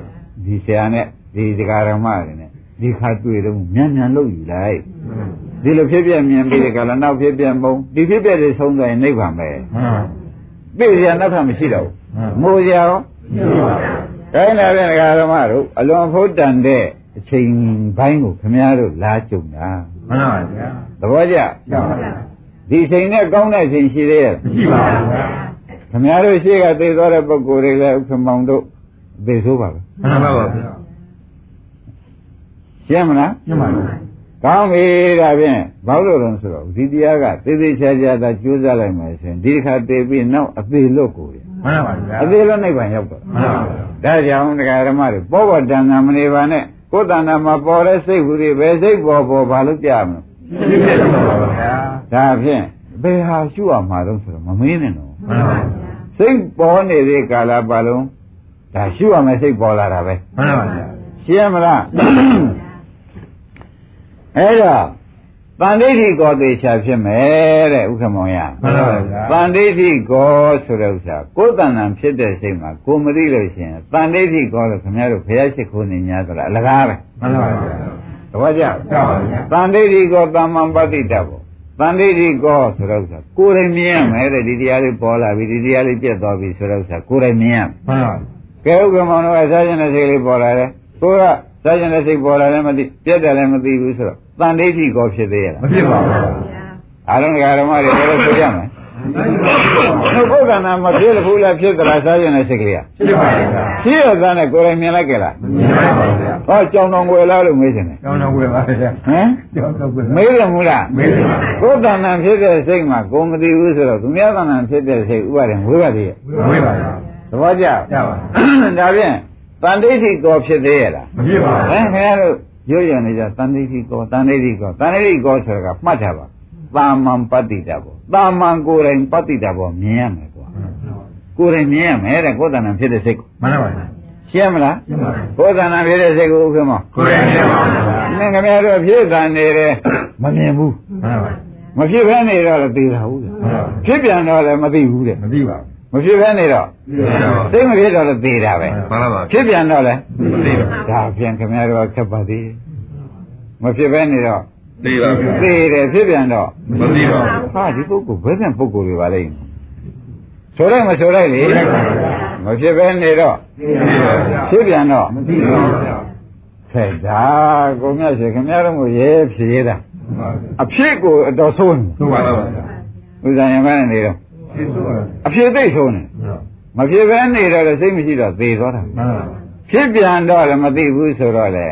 ဒီဆရာနဲ့ဒီဒကာရမတွေနဲ့ဒီခါတွေ့တော့မြန်မြန်လုပ်ယူလိုက်ဒီလိုဖြစ်ပြမြင်ပြီးဒီကလာနောက်ဖြစ်ပြမုံဒီဖြစ်ပြတွေဆုံးသွားရင်နိဗ္ဗာန်ပဲမှန်ပြည့်စရာနောက်ထပ်မရှိတော့ဘူး မမိုးကြရောရှိပါဗျာခိုင်းလာတဲ့ဒကာဓမ္မတို့အလွန်ဖို့တန်တဲ့အချိန်ပိုင်းကိုခင်ဗျားတို့လာကြုံတာမှန်ပါဗျာသဘောကျရှိပါဗျာဒီချိန်နဲ့ကောင်းတဲ့အချိန်ရှိသေးရဲ့မရှိပါဘူးဗျာခင်ဗျားတို့ရှေ့ကသိသွားတဲ့ပုဂ္ဂိုလ်တွေလည်းဥက္ကမောင်တို့သိဆိုးပါပဲမှန်ပါပါဗျာရှင်းမလားရှင်းပါပြီကောင်းပြီဒါဖြင့်ဘာလို့လဲဆိုတော့ဒီတရားကသေသေးချာချာသာကြိုးစားလိုက်မယ်ဆိုရင်ဒီတစ်ခါသေပြီးနောက်အသေးလွတ်ကိုရ မှန်ပါဗျာအသေးလွတ်နိဗ္ဗာန်ရောက်တော့မှန်ပါဗျာဒါကြောင့်တရားဓမ္မတွေပေါ်ပေါ်တန်တန်မနေပါနဲ့ကိုယ်တဏ္ဍာမှာပေါ်တဲ့စိတ်ဟူတွေပဲစိတ်ပေါ်ပေါ်ဘာလို့ကြမလဲရှိပြီရှိပါဗျာဒါဖြင့်ဘယ်ဟာရှုရမှာတော့ဆိုတော့မမင်းနဲ့တော့မှန်ပါဗျာစိတ်ပေါ်နေတဲ့ကာလပတ်လုံးဒါရှုရမယ်စိတ်ပေါ်လာတာပဲမှန်ပါဗျာရှင်းမလားအဲ့တော့ တန်ဋိဋ္ဌိကောသေချာဖြစ်မယ်တဲ့ဥက္ကမောင်ရမှန်ပါဗျာတန်ဋိဋ္ဌိကောဆိုတဲ့ဥစ္စာကိုယ်တဏ္ဍာဖြစ်တဲ့စိတ်မှာကိုယ်မသိလို့ရှိရင်တန်ဋိဋ္ဌိကောလို့ခင်ဗျားတို့ဘုရားရှိခိုးနေများဆိုတာအလကားပဲမှန်ပါဗျာတပည့်ကြဟုတ်ပါဗျာတန်ဋိဋ္ဌိကောတမ္မံပတိတ္တဘောတန်ဋိဋ္ဌိကောဆိုတဲ့ဥစ္စာကိုယ်တိုင်မြင်ရမယ်တဲ့ဒီတရားလေးပေါ်လာပြီဒီတရားလေးပြတ်သွားပြီဆိုတဲ့ဥစ္စာကိုယ်တိုင်မြင်ရမယ်မှန်ပါကဲဥက္ကမောင်တို့ကစားကျင်တဲ့စိတ်လေးပေါ်လာတယ်ကိုကစားကျင်တဲ့စိတ်ပေါ်လာတယ်မသိပြတ်တယ်လည်းမသိဘူးဆိုတော့ တန်ဋိဋ္ဌိကောဖြစ်သေးရလားမဖြစ်ပါဘူးအားလုံးကဓမ္မတွေလည်းဆိုရမယ်နှုတ်ပုဂ္ဂနာမဖြစ်လို့ဘူးလားဖြစ်သလားစားကျင်တဲ့စိတ်ကလေးကဖြစ်ပါဗျာဖြစ်ရသားနဲ့ကိုယ်တိုင်မြင်လိုက်ကြလားမြင်ပါပါဗျာဟောကြောင်တော်ွယ်လားလို့မေးတယ်ဟမ်ကျောင်းတော်ဝယ်ပါဗျာမေးကျောင်းတော်ဝယ်တယ်မလားမေးတယ်ပါကိုယ်တဏ္ဍာဖြစ်တဲ့စိတ်မှာကိုယ်မသိဘူးဆိုတော့သူများတဏ္ဍာဖြစ်တဲ့စိတ်ဥပါဒေဝေးပါသေးရဲ့ဝယ်ပါဗျာသဘောကျရပါဒါဖြင့်တန်ဋိဋ္ဌိကောဖြစ်သေးရဲ့လားမဖြစ်ပါအဲဘူးခင်ဗျားတို့ ရွရွနေကြတန်ဋိဋ္ဌိကောတန်ဋိဋ္ဌိကောတန်ဋိဋ္ဌိကောဆိုတာကမှတ်ထားပါတာမန်ပတ္တိတဘောတာမန်ကိုယ်တိုင်ပတ္တိတဘောမြင်ရမယ်ကွာကိုယ်တိုင်မြင်ရမယ်တဲ့ကိုယ်တဏ္ဍာဖြစ်တဲ့စိတ်ကိုမှန်ပါဗျာရှင်းမလားရှင်းပါပြီကိုယ်တဏ္ဍာဖြစ်တဲ့စိတ်ကိုဥက္ကမောကိုယ်ရမြင်ပါဗျာနင်ခင်ဗျားတို့ဖြစ်တန်နေတယ်မမြင်ဘူးမှန်ပါမဖြစ်ဘဲနေတော့လည်းသိတာဟုတ်တယ်မှန်ပါဖြစ်ပြန်တော့လည်းမသိဘူးတဲ့မသိပါ မဖြစ်ဘဲနေတော့ဘူးသိပါပါသိမဖြစ်တော့လည်းသိတာပဲမှန်ပါပါဖြစ်ပြန်တော့လည်းမသိပါဒါပြန်ခင်ဗျားတို့ခက်ပါသေးမဖြစ်ဘဲနေတော့သိပါဗျာသိတယ်ဖြစ်ပြန်တော့မသိပါဟာဒီပုဂ္ဂိုလ်ဘယ်နဲ့ပုဂ္ဂိုလ်တွေပါလိမ့်ဆိုလိုက်မဆိုလိုက်လေမဖြစ်ဘဲနေတော့ဘူးသိပါဗျာဖြစ်ပြန်တော့မသိပါဘူးဗျာခဲ့ဒါကိုမြတ်ရှင်ခင်ဗျားတို့ကိုရဲဖြေရတာမှန်ပါအဖြစ်ကိုအတော်ဆုံးနေသိပါပါဗျာဥဇာယမနဲ့နေတော့သိပါပါ အဖြစ်သိဆုံးနေမဖြစ်ဘဲနေတော့လည်းစိတ်မရှိတော့သေသွားတာမှန်ပါဖြစ်ပြန်တော့လည်းမသိဘူးဆိုတော့လေ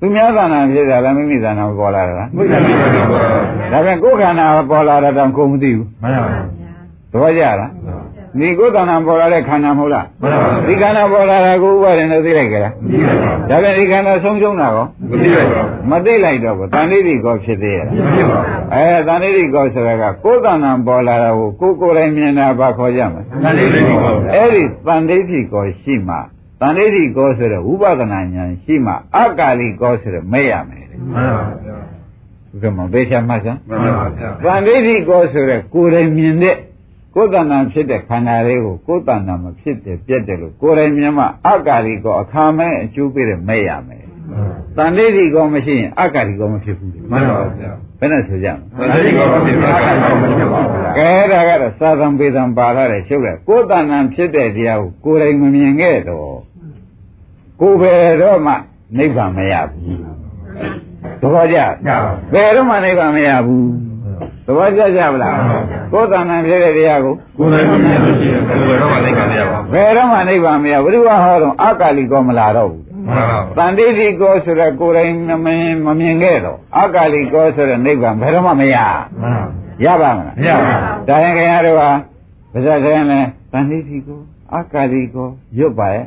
သူများသဏ္ဍာန်ဖြစ်တာလည်းမိမိသဏ္ဍာန်ပေါ်လာတာလားမသိပါဘူးဗျာဒါပြန်ကိုယ်ခန္ဓာပေါ်လာတာတောင်ကိုယ်မသိဘူးမှန်ပါဗျာသဘောကျလား ဒီကိုယ်သဏ္ဍာန်ပေါ်လာတဲ့ခန္ဓာမဟုတ်လားမှန်ပါဗျာဒီခန္ဓာပေါ်လာတာကိုဥပါဒ်နဲ့သိလိုက်ကြလားမသိပါဘူးဒါပြန်ဒီခန္ဓာဆုံးရှုံးတာကောမသိပါဘူးမသိလိုက်တော့ဘူးတန်ဋိတိကောဖြစ်သေးရဲ့လားမဖြစ်ပါဘူးအဲတန်ဋိတိကောဆိုတာကကိုယ်သဏ္ဍာန်ပေါ်လာတာကိုကိုယ်ကိုယ်တိုင်မြင်တာဘာခေါ်ကြမလဲမသိပါဘူးအဲ့ဒီတန်ဋိတိကောရှိမှတန်ဋိတိကောဆိုတဲ့ဝိပဿနာဉာဏ်ရှိမှအကာလိကောဆိုတဲ့မဲ့ရမယ်တဲ့မှန်ပါဗျာဥက္ကမဘေးချမှတ်စမ်းမှန်ပါဗျာတန်ဋိတိကောဆိုတဲ့ကိုယ်တိုင်မြင်တဲ့ ကိုယ်တဏ္ဍာဖြစ်တဲ့ခန္ဓာလေးကိုကိုယ်တဏ္ဍာမဖြစ်တဲ့ပြက်တယ်လို့ကိုယ်တိုင်မြင်မှအကာလိကောအခါမဲအကျိုးပေးတဲ့မဲ့ရမယ်တန်ဋိတိကောမရှိရင်အကာလိကောမဖြစ်ဘူးမှန်ပါဗျာဘယ်နဲ့ဆိုကြမလဲမသိပါဘူးဗျာမဖြစ်ပါဘူးဗျာကဲဒါကတော့သာသံပေသံပါလာတဲ့ချုပ်တယ်ကိုယ်တဏ္ဍာဖြစ်တဲ့တရားကိုကိုယ်တိုင်မမြင်ခဲ့တော့ကိုယ်ပဲတော့မှနိဗ္ဗာန်မရဘူးသဘောကျရပါဘူးဘယ်တော့မှနိဗ္ဗာန်မရဘူး သဘောကျကြဗလားကိုယ်တဏ္ဍာဖြစ်တဲ့တရားကိုကိုယ်လည်းမမြင်လို့ရှိရင်ဘယ်တော့မှသိကြရပါဘူးဘယ်တော့မှနိဗ္ဗာန်မရဘူးဘုရားဟောတော့အကာလိကောမလာတော့ဘူးမှန်ပါဘူးတန်တိတိကောဆိုတဲ့ကိုယ်တိုင်မမြင်မမြင်ခဲ့တော့အကာလိကောဆိုတဲ့နိဗ္ဗာန်ဘယ်တော့မှမရမှန်ပါရပါမလားမရပါဘူးဒါရင်ခင်ဗျားတို့ဟာဗဇက်ခင်လဲတန်တိတိကိုအကာလိကိုရွတ်ပါရဲ့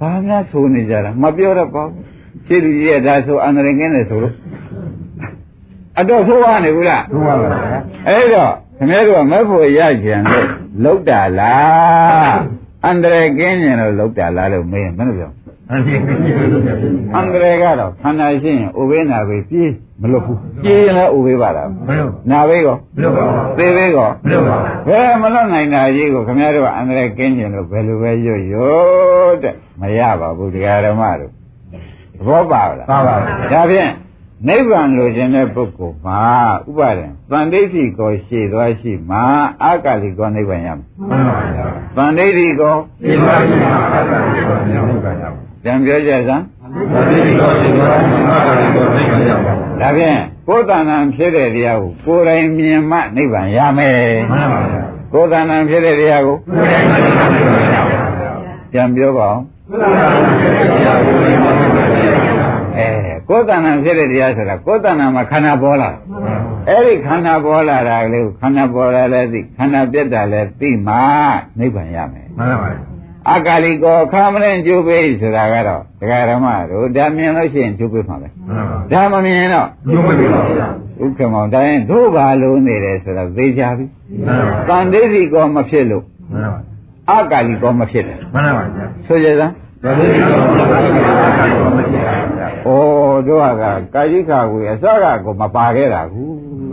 ဘာများဆိုနေကြတာမပြောတော့ပါဘူးခြေလူကြီးရဲ့ဒါဆိုအန္တရာယ်ကင်းတယ်ဆိုလို့ အတော့ဆိုးရနေဘူးလားဘူးပါဗျာအဲ့တော့ခင်ဗျားတို့ကမက်ဖို့ရကြံလို့လောက်တာလားအန္တရာယ်ကင်းကြင်လို့လောက်တာလားလို့မေးရင်ဘယ်လိုပြောအန်ဒီကကြီးလို့ဗျာအန္တရာယ်ကတော့ခန္ဓာရှိရင်ဥပေနာပဲပြေးမလွတ်ဘူးပြေးရင်လည်းဥပေပါတာမလို့နာဘေးကောမလို့ပါဘူးသေဘေးကောမလို့ပါဘူးဘယ်မလွတ်နိုင်တာကြီးကိုခင်ဗျားတို့ကအန္တရာယ်ကင်းကြင်လို့ဘယ်လိုပဲရွတ်ရွတ်တဲ့မရပါဘူးတရားဓမ္မတို့သဘောပါလားပါပါဒါဖြင့် နိဗ္ဗာန်လိုချင်တဲ့ပုဂ္ဂိုလ်မှာဥပါဒံတန်ဋိဋ္ဌိကိုရှေ့သွားရှိမှာအာကာလိကောနိဗ္ဗာန်ရမယ်မှန်ပါဗျာတန်ဋိဋ္ဌိကိုဒီပါရှိမှာအတ္တကိုနိဗ္ဗာန်ရပါကြံပြောကြစမ်းဒီဒီကိုဒီပါရှိမှာအတ္တကိုနိဗ္ဗာန်ရပါဒါဖြင့်ကိုယ်တဏ္ဍာဖြစ်တဲ့တရားကိုကိုယ်တိုင်မြင်မှနိဗ္ဗာန်ရမယ်မှန်ပါဗျာကိုယ်တဏ္ဍာဖြစ်တဲ့တရားကိုဘုရားရှင်နိဗ္ဗာန်ရပါဗျာကြံပြောပါအောင်ဘုရားရှင်တရားကိုနိဗ္ဗာန်ရပါဗျာအဲ ကိုယ်တဏ္ဍာဖြစ်တဲ့တရားဆိုတာကိုယ်တဏ္ဍာမှာခန္ဓာပေါ်လာအဲ့ဒီခန္ဓာပေါ်လာတာကလေးကိုခန္ဓာပေါ်လာလဲသိခန္ဓာပြတ်တာလဲသိမှနိဗ္ဗာန်ရမယ်မှန်ပါဗျာအကာလီကောခမရင်ကျိုးပေးဆိုတာကတော့ဒကာရမတို့ဒါမြင်လို့ရှိရင်ကျိုးပေးမှာပဲမှန်ပါဒါမမြင်တော့ညို့မပြီပါဗျာဥက္ကမောင်တိုင်းတို့ဘာလို့နေတယ်ဆိုတော့သိကြပြီမှန်ပါတန်တိစီကောမဖြစ်လို့မှန်ပါအကာလီကောမဖြစ်တယ်မှန်ပါဗျာဆိုကြစမ်းဒါလေးကိုမဖြစ်ပါဗျာ ဩတို့ကကာယိခါကိုအစကကိုမပါခဲ့တာကူ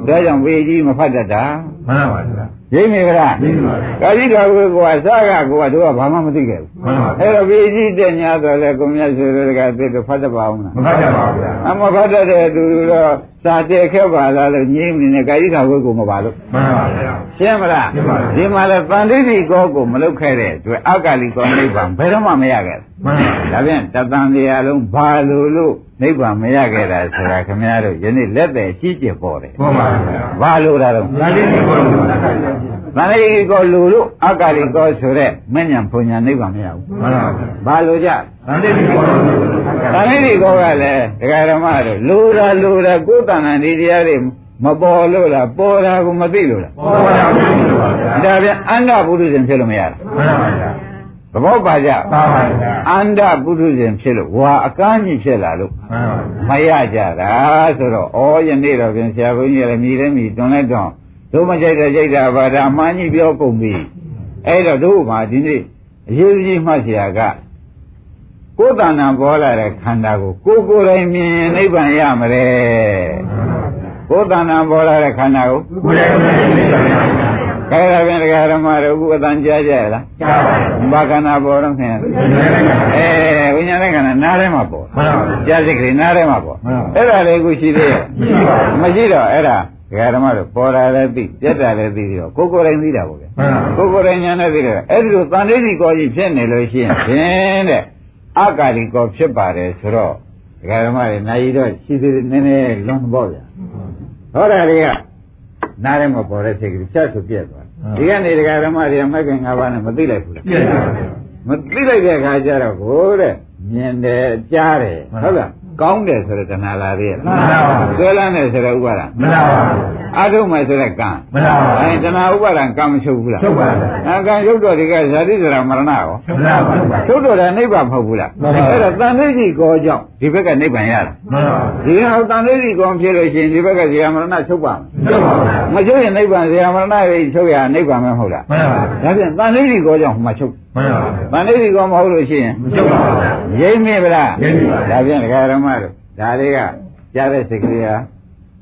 ဒါကြောင့်ဝေကြီးမဖတ်တတ်တာမှန်ပါဗျာရိပ်နေကြလားသိပါဗျာကာယိခါကိုကအစကကိုကတို့ကဘာမှမသိခဲ့ဘူးမှန်ပါအဲ့တော့ဝေကြီးတက်ညာတော့လေကိုမြတ်ဆွေတို့ကသိတော့ဖတ်တတ်ပါအောင်လားမဖတ်ကြပါဘူးဗျာအမဖတ်တတ်တဲ့သူတို့တော့စာတည်ခဲ့ပါလားလို့ညင်းနေကာယိခါကိုကိုမပါလို့မှန်ပါဗျာရှင်းမလားရှင်းပါပြီဒီမှာလဲတန်တိတိကောကိုမလုပ်ခဲ့တဲ့အတွက်အကာလီကောနိဗ္ဗာန်ဘယ်တော့မှမရခဲ့ဘူးမှန်ပါဒါဖြင့်တသံတရားလုံးဘာလို့လို့ နိဗ္ဗာန်မရခဲ့တာဆိုတာခင်ဗျားတို့ယနေ့လက်သက်ကြီးကျယ်ပေါ်တယ်ပေါ်ပါဗျာဘာလို့တာတော့ဒါလေးကိုလို့ပါဗျာတန်တိတိကောလူလို့အကာလီကောဆိုတဲ့မဉ္ဇဉ်ဘုံညာနိဗ္ဗာန်မရဘူးမှန်ပါဗျာဘာလို့ကြဒါလေးကိုလို့တန်တိတိကောကလည်းဒကာဓမ္မတို့လူတာလူတာကိုယ်တန်တန်ဒီတရားတွေမပေါ်လို့လားပေါ်တာကိုမသိလို့လားပေါ်ပါဗျာမှန်ပါဗျာဒါပြန်အန္တပုရုဇဉ်ဖြစ်လို့မရဘူးမှန်ပါဗျာ သဘောပါကြပါပါဗျာအန္တပုရုဇဉ်ဖြစ်လို့ဝါအကန်းကြီးဖြစ်လာလို့မှန်ပါမရကြတာဆိုတော့ဩယနေ့တော့ပြင်ဆရာဘုန်းကြီးလည်းမြည်လည်းမြည်တွန်လည်းတွန်တို့မကြိုက်တဲ့ကြိုက်တာပါဒါအမှန်ကြီးပြောကုန်ပြီအဲ့တော့တို့မှဒီနေ့အရေးကြီးမှတ်ဆရာကကိုယ်တဏ္ဍာပေါ်လာတဲ့ခန္ဓာကိုကိုယ်ကိုယ်တိုင်မြင်ရင်နိဗ္ဗာန်ရမလဲကိုယ်တဏ္ဍာပေါ်လာတဲ့ခန္ဓာကိုဘုရားရှင်နိဗ္ဗာန်ရပါဗျာ ခဲရပြန်တရားဓမ္မတို့အခုအတန်ကြားကြရလားကြားပါဗျာဘာခန္ဓာပေါ်တော့ခင်အဲဝိညာဉ်နဲ့ခန္ဓာနားထဲမှာပေါ်မှန်ပါဗျာကြားစိတ်ကလေးနားထဲမှာပေါ်မှန်ပါအဲ့ဒါလေးခုရှိသေးရဲ့မရှိပါဘူးမရှိတော့အဲ့ဒါဒကာဓမ္မတို့ပေါ်တာလည်းသိပြက်တာလည်းသိပြီးတော့ကိုယ်ကိုယ်တိုင်သိတာပေါ့ဗျာမှန်ပါကိုယ်ကိုယ်တိုင်ညာနဲ့သိတယ်အဲ့ဒီလိုတန်လေးစီကောကြီးဖြစ်နေလို့ရှိရင်ဖြင့်တဲ့အကာလီကောဖြစ်ပါတယ်ဆိုတော့ဒကာဓမ္မတွေနိုင်တော့ရှိသေးတယ်နည်းနည်းလွန်ပေါ့ဗျာဟောတာတွေက နားထဲမှာပေါ်တဲ့စိတ်ကလေးဖြတ်ဆိုပြက်သွားဒီကနေဒကာဓမ္မတွေကမက္ကင်၅ပါးနဲ့မသိလိုက်ဘူးလားပြည့်ပါဗျာမသိလိုက်တဲ့အခါကျတော့ကိုတဲ့မြင်တယ်ကြားတယ်ဟုတ်လား ကောင်းတယ်ဆိုတဲ့တဏှာလာသေးရဲ့မှန်ပါပါဆွဲလန်းတယ်ဆိုတဲ့ဥပါဒံမနာပါဘူးအထုံးမယ်ဆိုတဲ့ကံမနာပါဘူးအဲတဏှာဥပါဒံကံမချုပ်ဘူးလားချုပ်ပါဗျာအဲကံချုပ်တော့ဒီကဇာတိဆိုတာမရဏရောမနာပါဘူးချုပ်တော့တာနိဗ္ဗာန်မဟုတ်ဘူးလားမှန်ပါပါအဲ့တော့တန်သိကြီးကောကြောင့်ဒီဘက်ကနိဗ္ဗာန်ရတာမှန်ပါဘူးဒီဟာတန်သိကြီးကောဖြစ်လို့ရှိရင်ဒီဘက်ကဇေယမရဏချုပ်ပါမယ်ချုပ်ပါဗျာမချုပ်ရင်နိဗ္ဗာန်ဇေယမရဏရဲ့ချုပ်ရနိဗ္ဗာန်မဟုတ်လားမှန်ပါဘူးဒါပြန်တန်သိကြီးကောကြောင့်ဟိုမှာချုပ် မှန်ပါဘူးတန်သိကြီးကောမဟုတ်လို့ရှိရင်ချုပ်ပါဗျာရိမ့်မိဗလားရိပ်မိပါဒါပြန်ဒကာရမတို့ဒါလေးကကြားတဲ့စိတ်ကလေးဟာ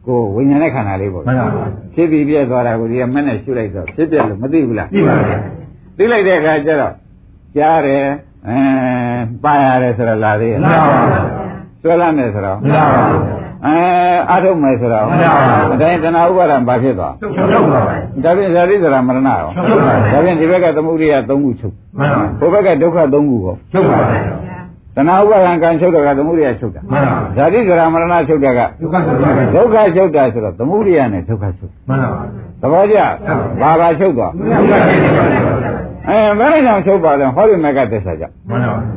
ကိုယ်ဝိညာဉ်နဲ့ခန္ဓာလေးပေါ့မှန်ပါဘူးဖြစ်ပြီးပြည့်သွားတာကိုဒီကမက်နဲ့ရှုလိုက်တော့ဖြစ်ပြလို့မသိဘူးလားကြည့်ပါဗျာသိလိုက်တဲ့အခါကျတော့ကြားတယ်အဲပါရတယ်ဆိုတော့လာသေးရဲ့မနာပါဘူးဆွဲလမ်းတယ်ဆိုတော့မနာပါဘူး အဲအထုတ်မယ်ဆိုတော့မှန်ပါပါအတိုင်းတဏှာဥပါဒံဘာဖြစ်သွားချုပ်ပါဗျာဒါပြင်ဇာတိဆိုတာမရဏရောချုပ်ပါဗျာဒါပြင်ဒီဘက်ကသမုဒိယ၃ခုချုပ်မှန်ပါဘူးဟိုဘက်ကဒုက္ခ၃ခုကိုချုပ်ပါဗျာတဏှာဥပါဒံကံချုပ်တော့ကသမုဒိယချုပ်တာမှန်ပါဘူးဇာတိဆိုတာမရဏချုပ်တာကဒုက္ခချုပ်ပါဗျာဒုက္ခချုပ်တာဆိုတော့သမုဒိယနဲ့ဒုက္ခချုပ်မှန်ပါဘူးသဘောကျဘာဘာချုပ်သွားဒုက္ခချုပ်ပါဗျာအဲဘယ်နဲ့ကြောင့်ချုပ်ပါလဲဟောဒီမကသစ္စာကြောင့်မှန်ပါဘူး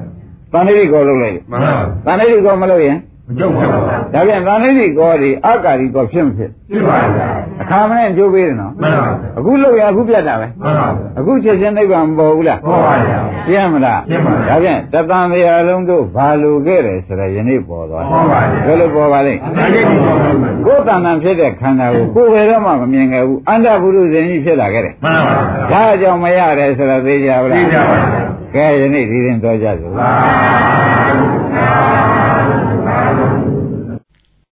တဏှိတိကိုလုပ်လိုက်မှန်ပါဘူးတဏှိတိကိုမလုပ်ရင် မချုပ်ပါဘူးဒါပြန်တဏှိတိကိုဒီအကာရီကိုဖြစ်မဖြစ်ပြပါဗျာအခါမနဲ့ကြိုးပေးတယ်နော်မှန်ပါဘူးအခုလုပ်ရအခုပြတ်တာပဲမှန်ပါဘူးအခုချက်ချင်းနိဗ္ဗာန်မပေါ်ဘူးလားပေါ်ပါဗျာပြင်းမလားပြင်းပါဗျာဒါပြန်တသံတရားလုံးတို့ဘာလိုခဲ့တယ်ဆိုတော့ယနေ့ပေါ်သွားပေါ်ပါဗျာဘယ်လိုပေါ်ပါလိမ့်ဒါလေးကိုပေါ်ပါဗျာကိုယ်တဏ္ဍာဖြစ်တဲ့ခန္ဓာကိုကိုယ်ဘယ်တော့မှမမြင်ခဲ့ဘူးအန္တပုရုဇဉ်ကြီးဖြစ်လာခဲ့တယ်မှန်ပါဗျာဒါကြောင့်မရတယ်ဆိုတော့သိကြပါလားသိကြပါဗျာကဲယနေ့ဒီရင်တော်ကြစို့သာ